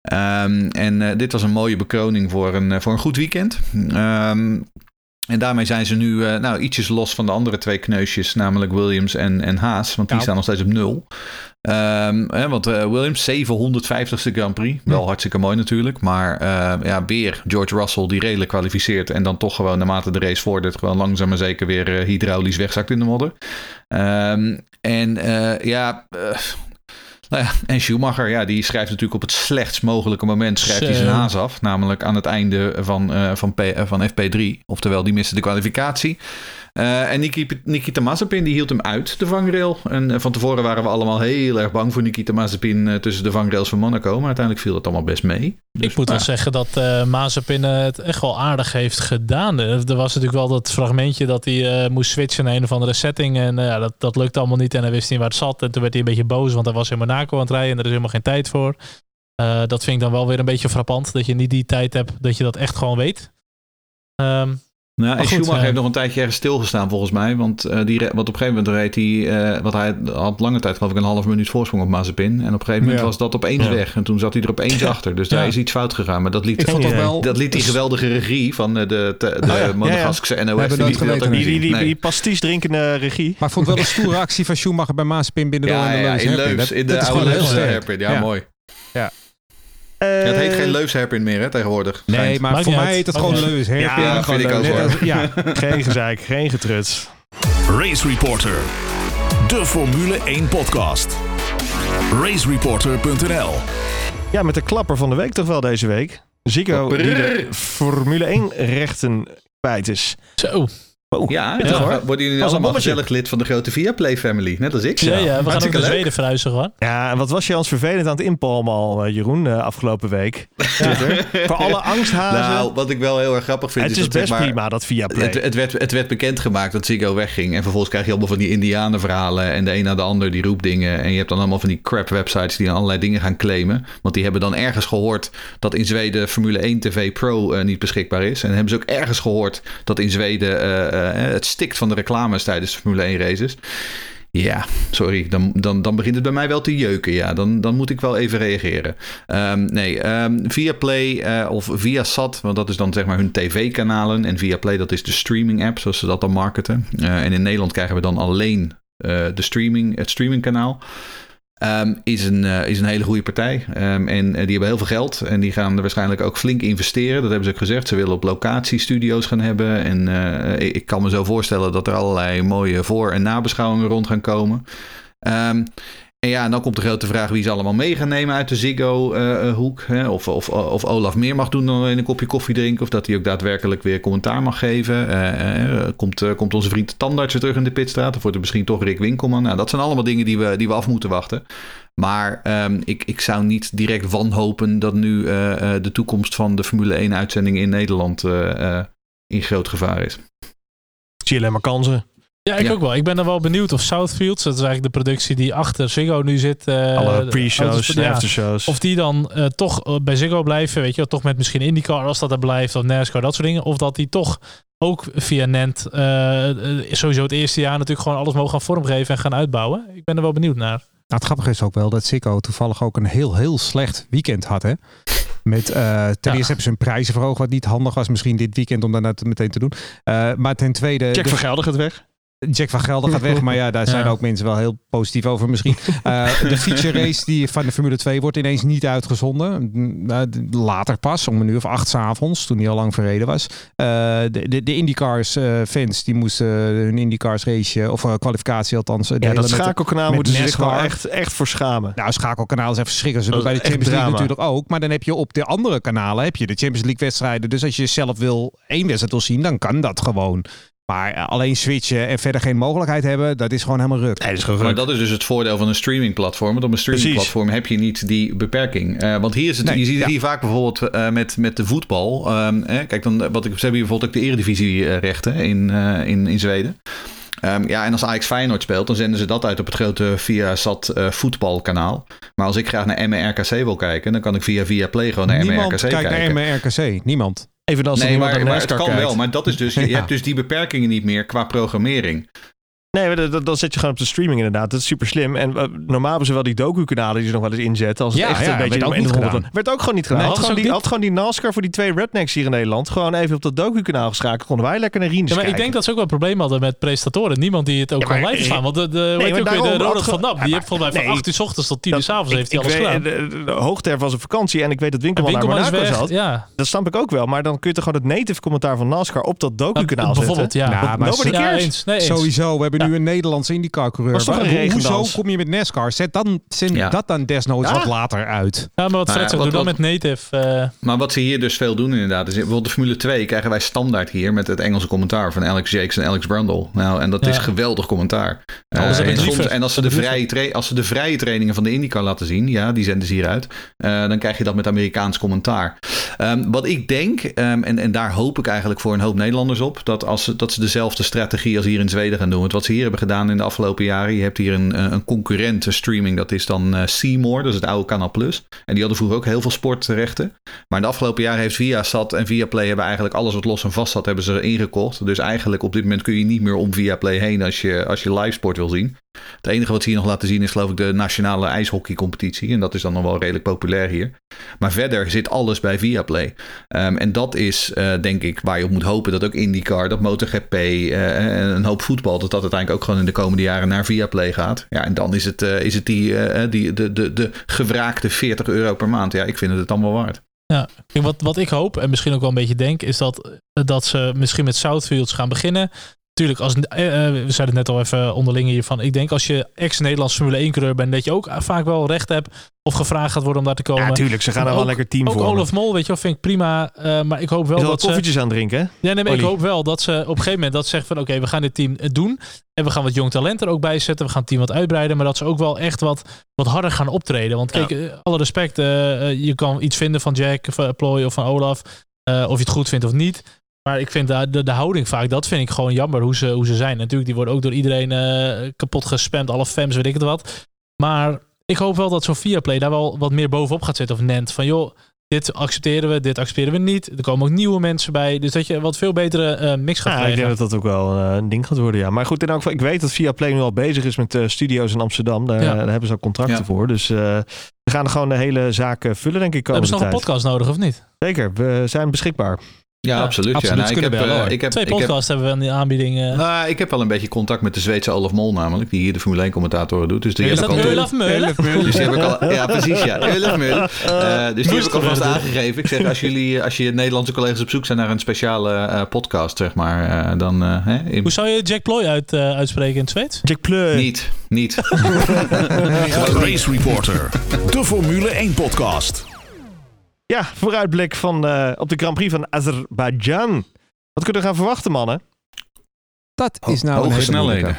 Ehm, en eh, dit was een mooie bekroning voor een, eh, voor een goed weekend. Ehm, en daarmee zijn ze nu eh, nou, ietsjes los van de andere twee kneusjes, namelijk Williams en, en Haas. Want die Nou. staan nog steeds op nul. Ehm, hè, want eh, Williams 750ste Grand Prix. Wel hartstikke mooi natuurlijk. Maar eh, ja, weer George Russell die redelijk kwalificeert. En dan toch gewoon naarmate de race vordert. Gewoon langzaam maar zeker weer eh, hydraulisch wegzakt in de modder. Ehm, en eh, ja... nou ja, en Schumacher, ja, die schrijft natuurlijk op het slechtst mogelijke moment schrijft hij zijn haas af. Namelijk aan het einde van, van, P, van FP3. Oftewel, die miste de kwalificatie. Eh, en Nikita, Nikita Mazepin die hield hem uit, de vangrail. En eh, van tevoren waren we allemaal heel erg bang voor Nikita Mazepin eh, tussen de vangrails van Monaco. Maar uiteindelijk viel dat allemaal best mee. Dus, ik moet wel zeggen dat eh Mazepin het echt wel aardig heeft gedaan. Er was natuurlijk wel dat fragmentje dat hij moest switchen naar een of andere setting. En ja, dat, dat lukte allemaal niet en hij wist niet waar het zat. En toen werd hij een beetje boos, want hij was in Monaco aan het rijden en er is helemaal geen tijd voor. Dat vind ik dan wel weer een beetje frappant, dat je niet die tijd hebt, dat je dat echt gewoon weet. Ehm, Nou, en goed, Schumacher eh, heeft nog een tijdje ergens stilgestaan volgens mij. Want, eh, die, want op een gegeven moment reed hij... eh, wat hij had lange tijd geloof ik een half minuut voorsprong op Mazepin. En op een gegeven moment Ja. was dat opeens Ja. weg. En toen zat hij er opeens achter. Dus Ja. daar is iets fout gegaan. Maar dat liet, Ik vond Geen dat wel... dat liet die geweldige regie van eh, de, de, de ja. Monegaskse NOS. hebben die Die, niet die, die, Nee. die pasties drinkende regie. Maar ik vond wel een stoere actie van Schumacher bij Maaspin binnen Ja, in de ja, in. Leus, Dat- in de oude Leus sterk. hairpin. Ja, Eh, Ja, het heet geen Leus hairpin meer hè, tegenwoordig. Nee, Schijnt. maar Maakt voor mij uit. heet het gewoon Lewis hairpin. Ja, Gewoon vind ik ook, Ja, Geen gezeik, geen getruts. Race Reporter. De Formule 1 podcast. Racereporter.nl Ja, met de klapper van de week toch wel deze week. Zico die de Formule 1 rechten kwijt is. zo. Oh, Ja, hoor. worden jullie Als een allemaal gezellig lid van de grote Viaplay family. Net als ik. Ja, ja, we gaan ook Hartstikke naar. Zweden verhuizen gewoon. Ja, en wat was je ons vervelend aan het inpalmen al, eh, Jeroen, eh, afgelopen week? Twitter. Voor alle angsthazen. Nou, wat ik wel heel erg grappig vind het is dat, zeg best maar, prima dat via Play. Het, het, werd, het werd bekendgemaakt dat Ziggo wegging. En vervolgens krijg je allemaal van die indianenverhalen. En de een na de ander die roept dingen. En je hebt dan allemaal van die crap websites die allerlei dingen gaan claimen. Want die hebben dan ergens gehoord dat in Zweden Formule 1 TV Pro eh, niet beschikbaar is. En hebben ze ook ergens gehoord dat in Zweden het stikt van de reclames tijdens de Formule 1 races. Ja, sorry. Dan, dan, dan begint het bij mij wel te jeuken. Ja, dan, dan moet ik wel even reageren. Ehm, nee, ehm via Play eh, of via Sat, want dat is dan zeg maar hun tv-kanalen. En via Play, dat is de streaming-app, zoals ze dat dan marketen. Eh, en in Nederland krijgen we dan alleen eh, de streaming, het streamingkanaal. Ehm, is, een, eh, is een hele goede partij. Ehm, en eh, die hebben heel veel geld. En die gaan er waarschijnlijk ook flink investeren. Dat hebben ze ook gezegd. Ze willen op locatie studio's gaan hebben. En eh, ik- kan me zo voorstellen dat er allerlei mooie voor- en nabeschouwingen rond gaan komen. Ehm, en ja, en dan komt de grote vraag wie ze allemaal mee gaan nemen uit de Ziggo-hoek. of, of, of Olaf meer mag doen dan een kopje koffie drinken. Of dat hij ook daadwerkelijk weer commentaar mag geven. Eh, eh, komt, eh, komt onze vriend tandarts weer terug in de pitstraat? Of wordt er misschien toch Rick Winkelman? Nou, dat zijn allemaal dingen die we, die we af moeten wachten. Maar ehm, ik, ik zou niet direct wanhopen dat nu de toekomst van de Formule 1-uitzending in Nederland in groot gevaar is. Zie alleen maar kansen. Ja, ik Ja. ook wel. Ik ben er wel benieuwd of Southfields, dat is eigenlijk de productie die achter Ziggo nu zit. eh, Alle de pre-shows, en ja, aftershows. Of die dan eh, toch eh, bij Ziggo blijven, weet je wel, toch met misschien IndyCar als dat er blijft, of NASCAR, dat soort dingen. Of dat die toch ook via Nent sowieso het eerste jaar natuurlijk gewoon alles mogen gaan vormgeven en gaan uitbouwen. Ik ben er wel benieuwd naar. het grappige is ook wel dat Sikko toevallig ook een heel, heel slecht weekend had. Hè? Met, eh, ten eerste hebben ze hun prijzen verhoogd, wat niet handig was misschien dit weekend om dat nou te- meteen te doen. Eh, maar ten tweede... De- van Gelder gaat weg. Jack van Gelder gaat weg, maar ja, daar zijn Ja. ook mensen wel heel positief over misschien. Eh, de feature race die van de Formule 2 wordt ineens niet uitgezonden. Mm, eh, Later pas, om een uur of acht 's avonds, toen hij al lang verreden was. Eh, de, de, de IndyCars fans, die moesten hun IndyCars race, of kwalificatie althans, Ja, dat schakelkanaal moeten ze zich wel echt, echt voor schamen. nou, schakelkanaal is even verschrikkelijk. Ze doen bij de Champions League natuurlijk ook. Maar dan heb je op de andere kanalen heb je de Champions League wedstrijden. Dus als je zelf wil één wedstrijd wil zien, dan kan dat gewoon. Maar eh, alleen switchen en verder geen mogelijkheid hebben, dat is gewoon helemaal ruk. Nee, dat is gewoon Maar dat is dus het voordeel van een streamingplatform. Want op een streamingplatform heb je niet die beperking. Eh, want hier is het, Nee, je ziet het ja. hier vaak bijvoorbeeld eh, met, met de voetbal. Ehm, eh, kijk, dan, wat ik, ze hebben hier bijvoorbeeld ook de eredivisie-rechten in, eh, in, in Zweden. Ehm, ja, en als Ajax Feyenoord speelt, dan zenden ze dat uit op het grote Viasat eh voetbalkanaal. Maar als ik graag naar MRKC wil kijken, dan kan ik via via Play gewoon naar Niemand MRKC kijkt kijken. naar MRKC. Niemand. Even als er Nee, maar, maar het kan kijkt. wel. Maar dat is dus, je, je Ja. hebt dus die beperkingen niet meer qua programmering. Nee, maar dan, dan zet je gewoon op de streaming inderdaad. Dat is super slim. En eh, normaal hebben ze wel die docu-kanalen die ze nog wel eens inzetten. Als het Ja, echt ja, een beetje werd ook in de niet. Werd ook gewoon niet gedaan. Nee, had, dat gewoon die, had gewoon die NASCAR voor die twee rednecks hier in Nederland. Gewoon even op dat docu-kanaal geschakeld. Konden wij lekker naar Rines Ja, maar ik denk dat ze ook wel een probleem hadden met presentatoren. Niemand die het ook Ja, kon maar- live slaan. Want de, de, je ook de Ronald van Dam, die Ja, heeft volgens mij van nee. 8 uur 's ochtends tot 10 uur Dat- 's avonds heeft hij alles gedaan. De, de, de hoogte was een vakantie en ik weet dat Winkelman naar Monaco zat. Dat snap ik ook wel. Maar dan kun je toch gewoon het native commentaar van NASCAR op dat docu-kanaal zetten. Bijvoorbeeld, ja. Maar nobody ja, cares. Nee. Sowieso, we hebben nu een Nederlandse IndyCar-coureur. Hoezo kom je met NASCAR? Zet, dan, Ja. dat dan desnoods Ja. wat later uit. Ja, maar wat Nou Fred ja, zegt, doe wat- dan met native. eh, Maar wat ze hier dus veel doen inderdaad, is bijvoorbeeld de Formule 2 krijgen wij standaard hier met het Engelse commentaar van Alex Jakes en Alex Brundle. Nou, en dat Ja. is geweldig commentaar. Eh, Alles hebben en, als ze, de vrije als ze de vrije trainingen van de IndyCar laten zien, ja, die zenden ze hieruit, eh, dan krijg je dat met Amerikaans commentaar. Ehm, wat ik denk, ehm, en, en daar hoop ik eigenlijk voor een hoop Nederlanders op, dat, als ze, dat ze dezelfde strategie als hier in Zweden gaan doen. Want wat ze hier hebben gedaan in de afgelopen jaren, je hebt hier een, een concurrent eh, streaming, dat is dan eh, Seymour, dat is het oude Canal Plus. En die hadden vroeger ook heel veel sportrechten. Maar in de afgelopen jaren heeft Viasat en Viaplay hebben eigenlijk alles wat los en vast zat, hebben ze erin gekocht. Dus eigenlijk op dit moment kun je niet meer om Viaplay heen als je, als je live sport wil zien. Het enige wat ze hier nog laten zien is geloof ik de nationale ijshockeycompetitie. En dat is dan nog wel redelijk populair hier. Maar verder zit alles bij Viaplay. Ehm, en dat is eh, denk ik waar je op moet hopen dat ook IndyCar, dat MotoGP eh, en een hoop voetbal, dat dat uiteindelijk ook gewoon in de komende jaren naar Viaplay gaat. Ja, en dan is het, eh, is het die, eh, die, de, de, de gewraakte 40 euro per maand. Ja, ik vind het het allemaal waard. Ja, wat, wat ik hoop en misschien ook wel een beetje denk, is dat, dat ze misschien met Southfields gaan beginnen. Tuurlijk, als, eh, eh, we zeiden het net al even onderling hiervan. Ik denk als je ex-Nederlands Formule 1 coureur bent, dat je ook vaak wel recht hebt of gevraagd gaat worden om daar te komen. Ja, tuurlijk. Ze gaan er Ook- wel lekker team ook voor. Olaf Mol, weet je wel, vind ik prima. eh, maar ik hoop wel dat ze... koffietjes aan het drinken, hè? Ja, nee, maar ik hoop wel dat ze op een gegeven moment dat ze zeggen van oké, we gaan dit team doen. En we gaan wat jong talent er ook bij zetten. We gaan het team wat uitbreiden. Maar dat ze ook wel echt wat, wat harder gaan optreden. Want kijk, alle respect. je kan iets vinden van Jack, van Ploy of van Olaf. of je het goed vindt of niet. Maar ik vind de, de, de houding vaak, dat vind ik gewoon jammer hoe ze, hoe ze zijn. Natuurlijk, die worden ook door iedereen eh, kapot gespamd. Alle fans, weet ik het wat. Maar ik hoop wel dat zo'n Viaplay daar wel wat meer bovenop gaat zitten. Of Nent. Van joh, dit accepteren we, dit accepteren we niet. Er komen ook nieuwe mensen bij. Dus dat je wat veel betere eh, mix gaat Ja, ik krijgen. denk dat dat ook wel eh, een ding gaat worden, ja. Maar goed, in elk geval, ik weet dat Viaplay nu al bezig is met studio's in Amsterdam. Daar, Ja. daar hebben ze ook contracten Ja. voor. Dus eh, we gaan gewoon de hele zaak vullen, denk ik, Hebben ze nog een podcast nodig of niet? Zeker, we zijn beschikbaar. Ja, Ja, absoluut. absoluut. Ja, nou, ik, Kunnen heb, bellen, eh, ik, heb, Twee ik heb podcasts hebben we aan die aanbieding. eh. Nou, ik heb wel een beetje contact met de Zweedse Olaf Mol namelijk, die hier de Formule 1 commentatoren doet. Dus die is dat Olaf Meulen? Dus die heb ik al, ja, precies, ja. Olaf Mul. Eh, dus die heb ik alvast aangegeven. Ik zeg, als jullie, als je Nederlandse collega's op zoek zijn naar een speciale eh, podcast, zeg maar, eh, dan eh, hè, in- Hoe zou je Jack Ploy uit, uitspreken in het Zweeds? Jack Pleu. niet, niet. Race Reporter, de Formule 1 podcast. Ja, vooruitblik van, eh, op de Grand Prix van Azerbeidzjan. Wat kunnen we gaan verwachten, mannen? Dat is nou een Hoge hele snelheden.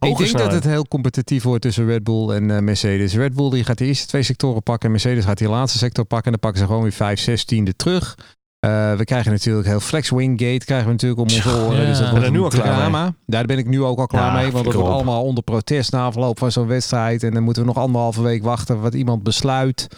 Ik denk dat het heel competitief wordt tussen Red Bull en eh, Mercedes. Red Bull die gaat de eerste twee sectoren pakken. En Mercedes gaat die laatste sector pakken. En dan pakken ze gewoon weer 5, 6 tiende terug. Eh, we krijgen natuurlijk heel Flexwing Gate krijgen we natuurlijk om onze oren. ja. Dus dat wordt nu een al klaar drama. Daar ben ik nu ook al klaar Ja, mee. Want dat wordt op. allemaal onder protest na afloop van zo'n wedstrijd. En dan moeten we nog anderhalve week wachten wat iemand besluit.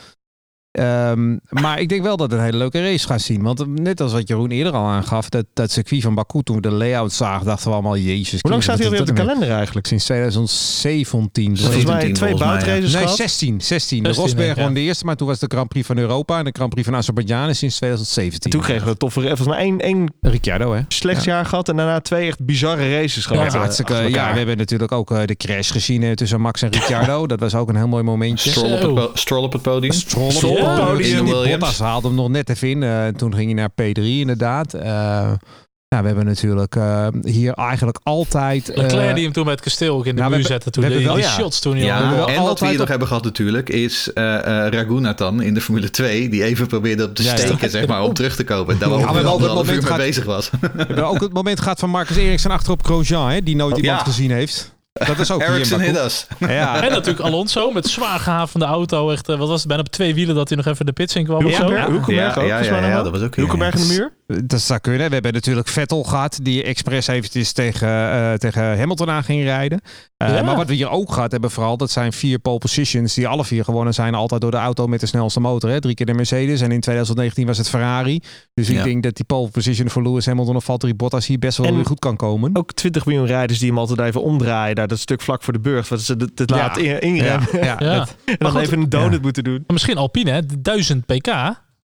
Ehm, maar ik denk wel dat het een hele leuke race gaat zien. Want net als wat Jeroen eerder al aangaf, dat, dat circuit van Baku, toen we de layout zagen, dachten we allemaal, jezus. Hoe lang staat hij alweer op de kalender eigenlijk? Sinds 2017. Dus Volgens mij 17 twee boutraces Nee, gehad. 16. 16. De 16, Rosberg ja. won de eerste, maar toen was de Grand Prix van Europa en de Grand Prix van Azerbeidzjan is sinds 2017. Toen kregen we een toffe... Volgens mij één, één Ricciardo, hè? slecht jaar gehad en daarna twee echt bizarre races gehad. Ja, eh, hartstikke, ja, we hebben natuurlijk ook eh, de crash gezien eh, tussen Max en Ricciardo. Dat was ook een heel mooi momentje. Stroll op, het, Zo. po- Stroll op het podium. Stroll op het podium. Bottas haalde hem nog net even in. eh, toen ging hij naar P3 inderdaad. Eh, nou, we hebben natuurlijk eh, hier eigenlijk altijd... eh, Leclerc die hem toen bij het kasteel ook in de nou, muur zette. Toen we die, hebben die wel- ja. shots toen. Ja, wel en wat we altijd hier nog op- hebben gehad natuurlijk is eh eh Ragunathan in de Formule 2 die even probeerde op te Ja, ja. steken zeg maar om terug te komen. Daar Ja, we ook het moment mee bezig was. We hebben ook het moment gehad van Marcus Eriksen achterop Grosjean, hè, die nooit iemand Ja. gezien heeft. Dat is ook Ericsson us. Ja. En natuurlijk Alonso met zwaar gehavende auto. Echt, eh, wat was het? Bijna op twee wielen dat hij nog even de pits in kwam. of zo. Hulkenberg, Hulkenberg Ja, ook, ja, volgens ja, dat was ook- Hulkenberg in de muur. Dat zou kunnen. We hebben natuurlijk Vettel gehad, die expres eventjes tegen, eh, tegen Hamilton aan ging rijden. Eh, Ja. Maar wat we hier ook gehad hebben vooral, dat zijn vier pole positions die alle vier gewonnen zijn. Altijd door de auto met de snelste motor. Hè. Drie keer de Mercedes en in 2019 was het Ferrari. Dus ik Ja. denk dat die pole position voor Lewis Hamilton of Valtteri Bottas hier best wel En- weer goed kan komen. Ook 20 miljoen rijders die hem altijd even omdraaien. Daar dat stuk vlak voor de burcht. Wat ze Ja. laat in- inremmen. Ja, ja. Ja. dat- En dan goed, even een donut ja. moeten doen. Maar Misschien Alpine, hè? 1000 pk.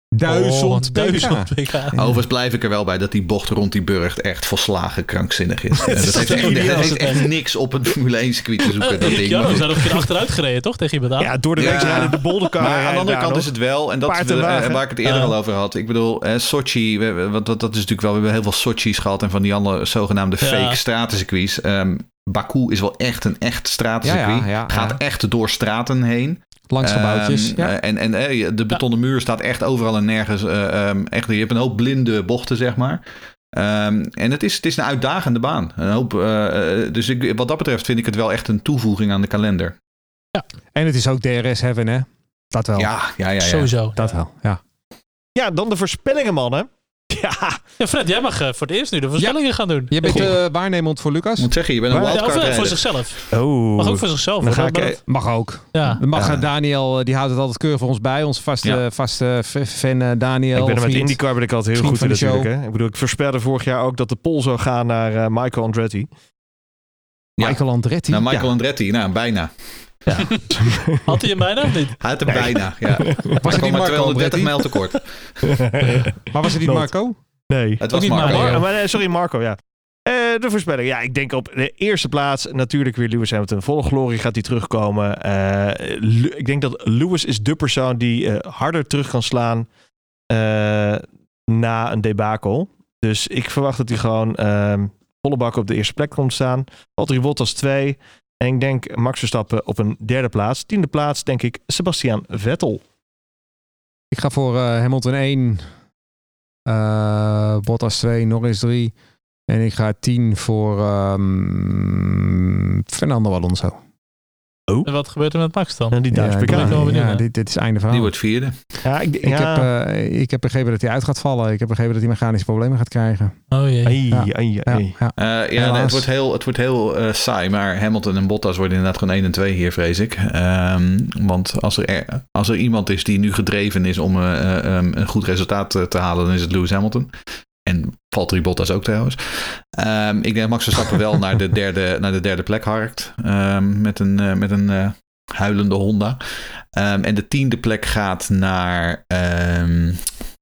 Duizend Oh, pk. 1000 pk. Overigens blijf ik er wel bij dat die bocht rond die burcht echt volslagen krankzinnig is. Eh, dat heeft echt, dat heeft echt niks op een Formule 1 circuit te zoeken. Dat ding. Ja, Maar we zijn nog een keer achteruit gereden, toch? Tegen iemand aan. Ja, door de Ja. week rijden de bolderkar. Maar aan de andere kant is het wel, en dat is de- eh, waar ik het eerder al over had. Ik bedoel, eh, Sochi, we, we- wat, dat, dat is natuurlijk wel, we hebben heel veel Sochi's gehad en van die andere zogenaamde Ja. fake stratencircuits. Ehm Baku is wel echt een echt stratencircuit. Ja, ja, ja, Gaat ja. echt door straten heen. Langs gebouwtjes. Ehm, ja. eh, En, en eh, de betonnen muur staat echt overal en nergens. eh, ehm, echt, je hebt een hoop blinde bochten, zeg maar. Ehm, en het is, het is een uitdagende baan. Een hoop, dus ik, wat dat betreft vind ik het wel echt een toevoeging aan de kalender. En het is ook DRS hebben, hè? Dat wel. Ja, ja, ja. ja. Sowieso. Dat wel, ja. Ja, dan de voorspellingen, mannen. Ja, Ja, Fred, jij mag eh, voor het eerst nu de voorspellingen gaan doen. Je bent uh, waarnemend voor Lucas? Ik moet zeggen, je bent een Ja, wildcard of wel voor zichzelf. Oh. Mag ook voor zichzelf. Dan hoor. ga ik, Maar eh, dat- Mag ook. ja. Dan mag Ja. eh, Daniel, eh, die houdt het altijd keurig voor ons bij. Onze vaste, Ja. vaste fan eh, Daniel. Ik ben er met. IndyCar ben ik altijd heel goed in natuurlijk. Hè? Ik bedoel, ik voorspelde vorig jaar ook dat de pol zou gaan naar eh, Michael Andretti. Ja. Michael Andretti. Nou, Michael Ja. Andretti, nou, bijna. Had hij hem bijna of niet? Hij had hem bijna, ja. was Hij het niet maar Marco 230 Andretti? mijl tekort. Maar was het niet. Marco? Nee. Het was niet Marco. Maar, nee, sorry, Marco, ja. Eh, de voorspelling. Ja, ik denk op de eerste plaats natuurlijk weer Lewis Hamilton. Volle glorie gaat hij terugkomen. Eh, ik denk dat Lewis is de persoon die eh, harder terug kan slaan eh, na een debakel. Dus ik verwacht dat hij gewoon ehm, volle bak op de eerste plek komt staan. Valtteri Bottas 2. En ik denk Max Verstappen op een derde plaats. Tiende plaats denk ik Sebastian Vettel. Ik ga voor eh, Hamilton 1. eh, Bottas 2. Norris 3. En ik ga 10 voor ehm, Fernando Alonso. En wat gebeurt er met Max dan? En die Duitse ja, PK. ja, dit, dit is einde verhaal. Die wordt vierde. Ja, ik, ik, ja. heb, eh, ik heb begrepen dat hij uit gaat vallen. Ik heb begrepen dat hij mechanische problemen gaat krijgen. Oh jee. Ai, Ja. ai, Ja, ai. ja. Eh, ja, nee, Helaas. het wordt heel, het wordt heel eh, saai, maar Hamilton en Bottas worden inderdaad gewoon 1 en 2 hier, vrees ik. Ehm, want als er, als er iemand is die nu gedreven is om eh, eh, ehm, een goed resultaat te halen, dan is het Lewis Hamilton. En Valtteri Bottas ook trouwens. Ehm, ik denk dat Max Verstappen wel naar de derde, naar de derde plek harkt. ehm, met een, eh, met een eh, huilende Honda. Ehm, en de tiende plek gaat naar ehm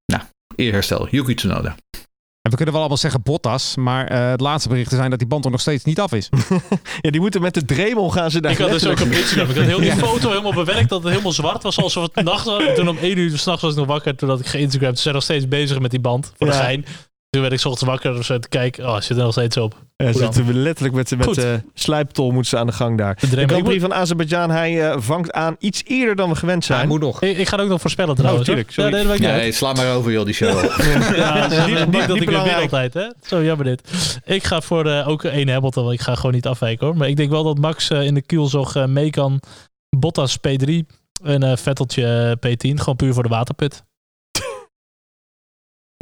nou, eerherstel, Yuki Tsunoda. En we kunnen wel allemaal zeggen Bottas. Maar eh, het laatste berichten zijn dat die band er nog steeds niet af is. Ja, die moeten met de Dremel gaan ze daar Ik had dus ook op Instagram. Ik had heel die foto helemaal bewerkt dat het helemaal zwart was. Alsof het nacht was. En toen om 1 uur s'nachts was ik nog wakker. Toen had ik geïnstagramd. Ze zijn nog steeds bezig met die band. Voor de Ja. gein. Toen werd ik 's ochtends wakker of zo te kijken. Oh, zit er nog steeds op. Ja, ze zitten letterlijk met, met Goed. eh, slijptol moeten ze aan de gang daar. De De. Grand Prix van Azerbeidzjan, hij eh, vangt aan iets eerder dan we gewend Hij zijn. moet nog. ik, ik ga het ook nog voorspellen trouwens. tuurlijk, hoor. sorry. Ja, nee, Nee, sla maar over joh, die show. Ja, niet, niet dat ik weer altijd, hè? Zo jammer dit. Ik ga voor eh, ook één Hamilton, want ik ga gewoon niet afwijken hoor. Maar ik denk wel dat Max eh, in de kielzog eh, mee kan. Bottas P3 en eh Vetteltje eh, P10. Gewoon puur voor de waterput.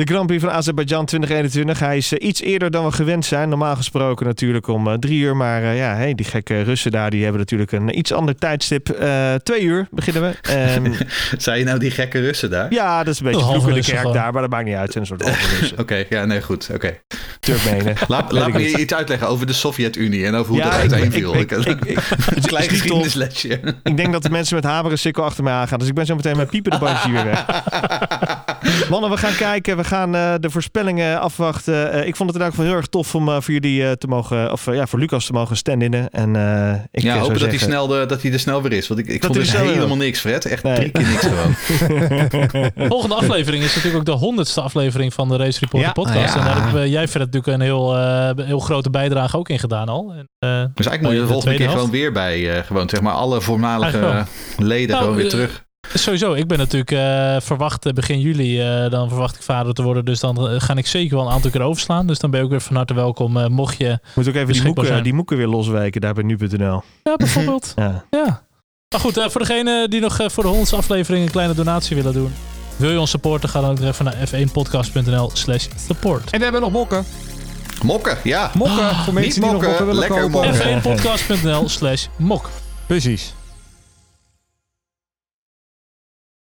De Grand Prix van Azerbeidzjan 2021. Hij is eh, iets eerder dan we gewend zijn. Normaal gesproken natuurlijk om eh, drie uur. Maar eh, ja, hey, die gekke Russen daar, die hebben natuurlijk een iets ander tijdstip. Eh, twee uur beginnen we. En, Zei je nou die gekke Russen daar? ja, dat is een beetje de Russen kerk gewoon. daar. Maar dat maakt niet uit. Het zijn een soort. Oké, ja, nee, goed. Oké. Turkmenen. Laat, laat ik me niet. iets uitleggen over de Sovjet-Unie en over hoe Ja, ik- uiteen viel. ik- ik- ik- een klein geschiedenislesje. Ik denk dat de mensen met hamer en sikkel achter mij aangaan. Dus ik ben zo meteen met piepen de bandje weer weg. Mannen, we gaan kijken. We gaan eh, de voorspellingen afwachten. Eh, ik vond het in elk geval heel erg tof om eh, voor jullie eh, te mogen... Of ja, voor Lucas te mogen stand-innen. En eh, ik Ja, hopen dat hij, snel de, dat hij er snel weer is. Want ik, ik Dat vond dus er helemaal niks, Fred. Echt Nee. drie keer niks gewoon. De volgende aflevering is natuurlijk ook de honderdste aflevering van de Race Reporter Ja. podcast. Ja. En daar hebben jij Fred natuurlijk een heel, eh, heel grote bijdrage ook in gedaan al. En, eh, Dus eigenlijk moet je de de volgende keer gewoon weer bij. eh, gewoon zeg maar alle voormalige leden Nou, gewoon weer terug. Sowieso, ik ben natuurlijk eh, verwacht eh, begin juli, eh, dan verwacht ik vader te worden. Dus dan ga ik zeker wel een aantal keer overslaan. Dus dan ben je ook weer van harte welkom. eh, mocht je, Moet ook even die moeken, zijn. die moeken weer loswijken daar bij nu.nl. ja bijvoorbeeld, Ja. ja. Maar goed, eh, voor degene die nog eh, voor de honderdste aflevering een kleine donatie willen doen. Wil je ons supporten, ga dan ook even naar f1podcast.nl slash support. En we hebben nog mokken. Mokken, ja. Mokken voor mensen die nog mokken, mokken willen lekker kopen. mokken. f1podcast.nl slash mok. Precies.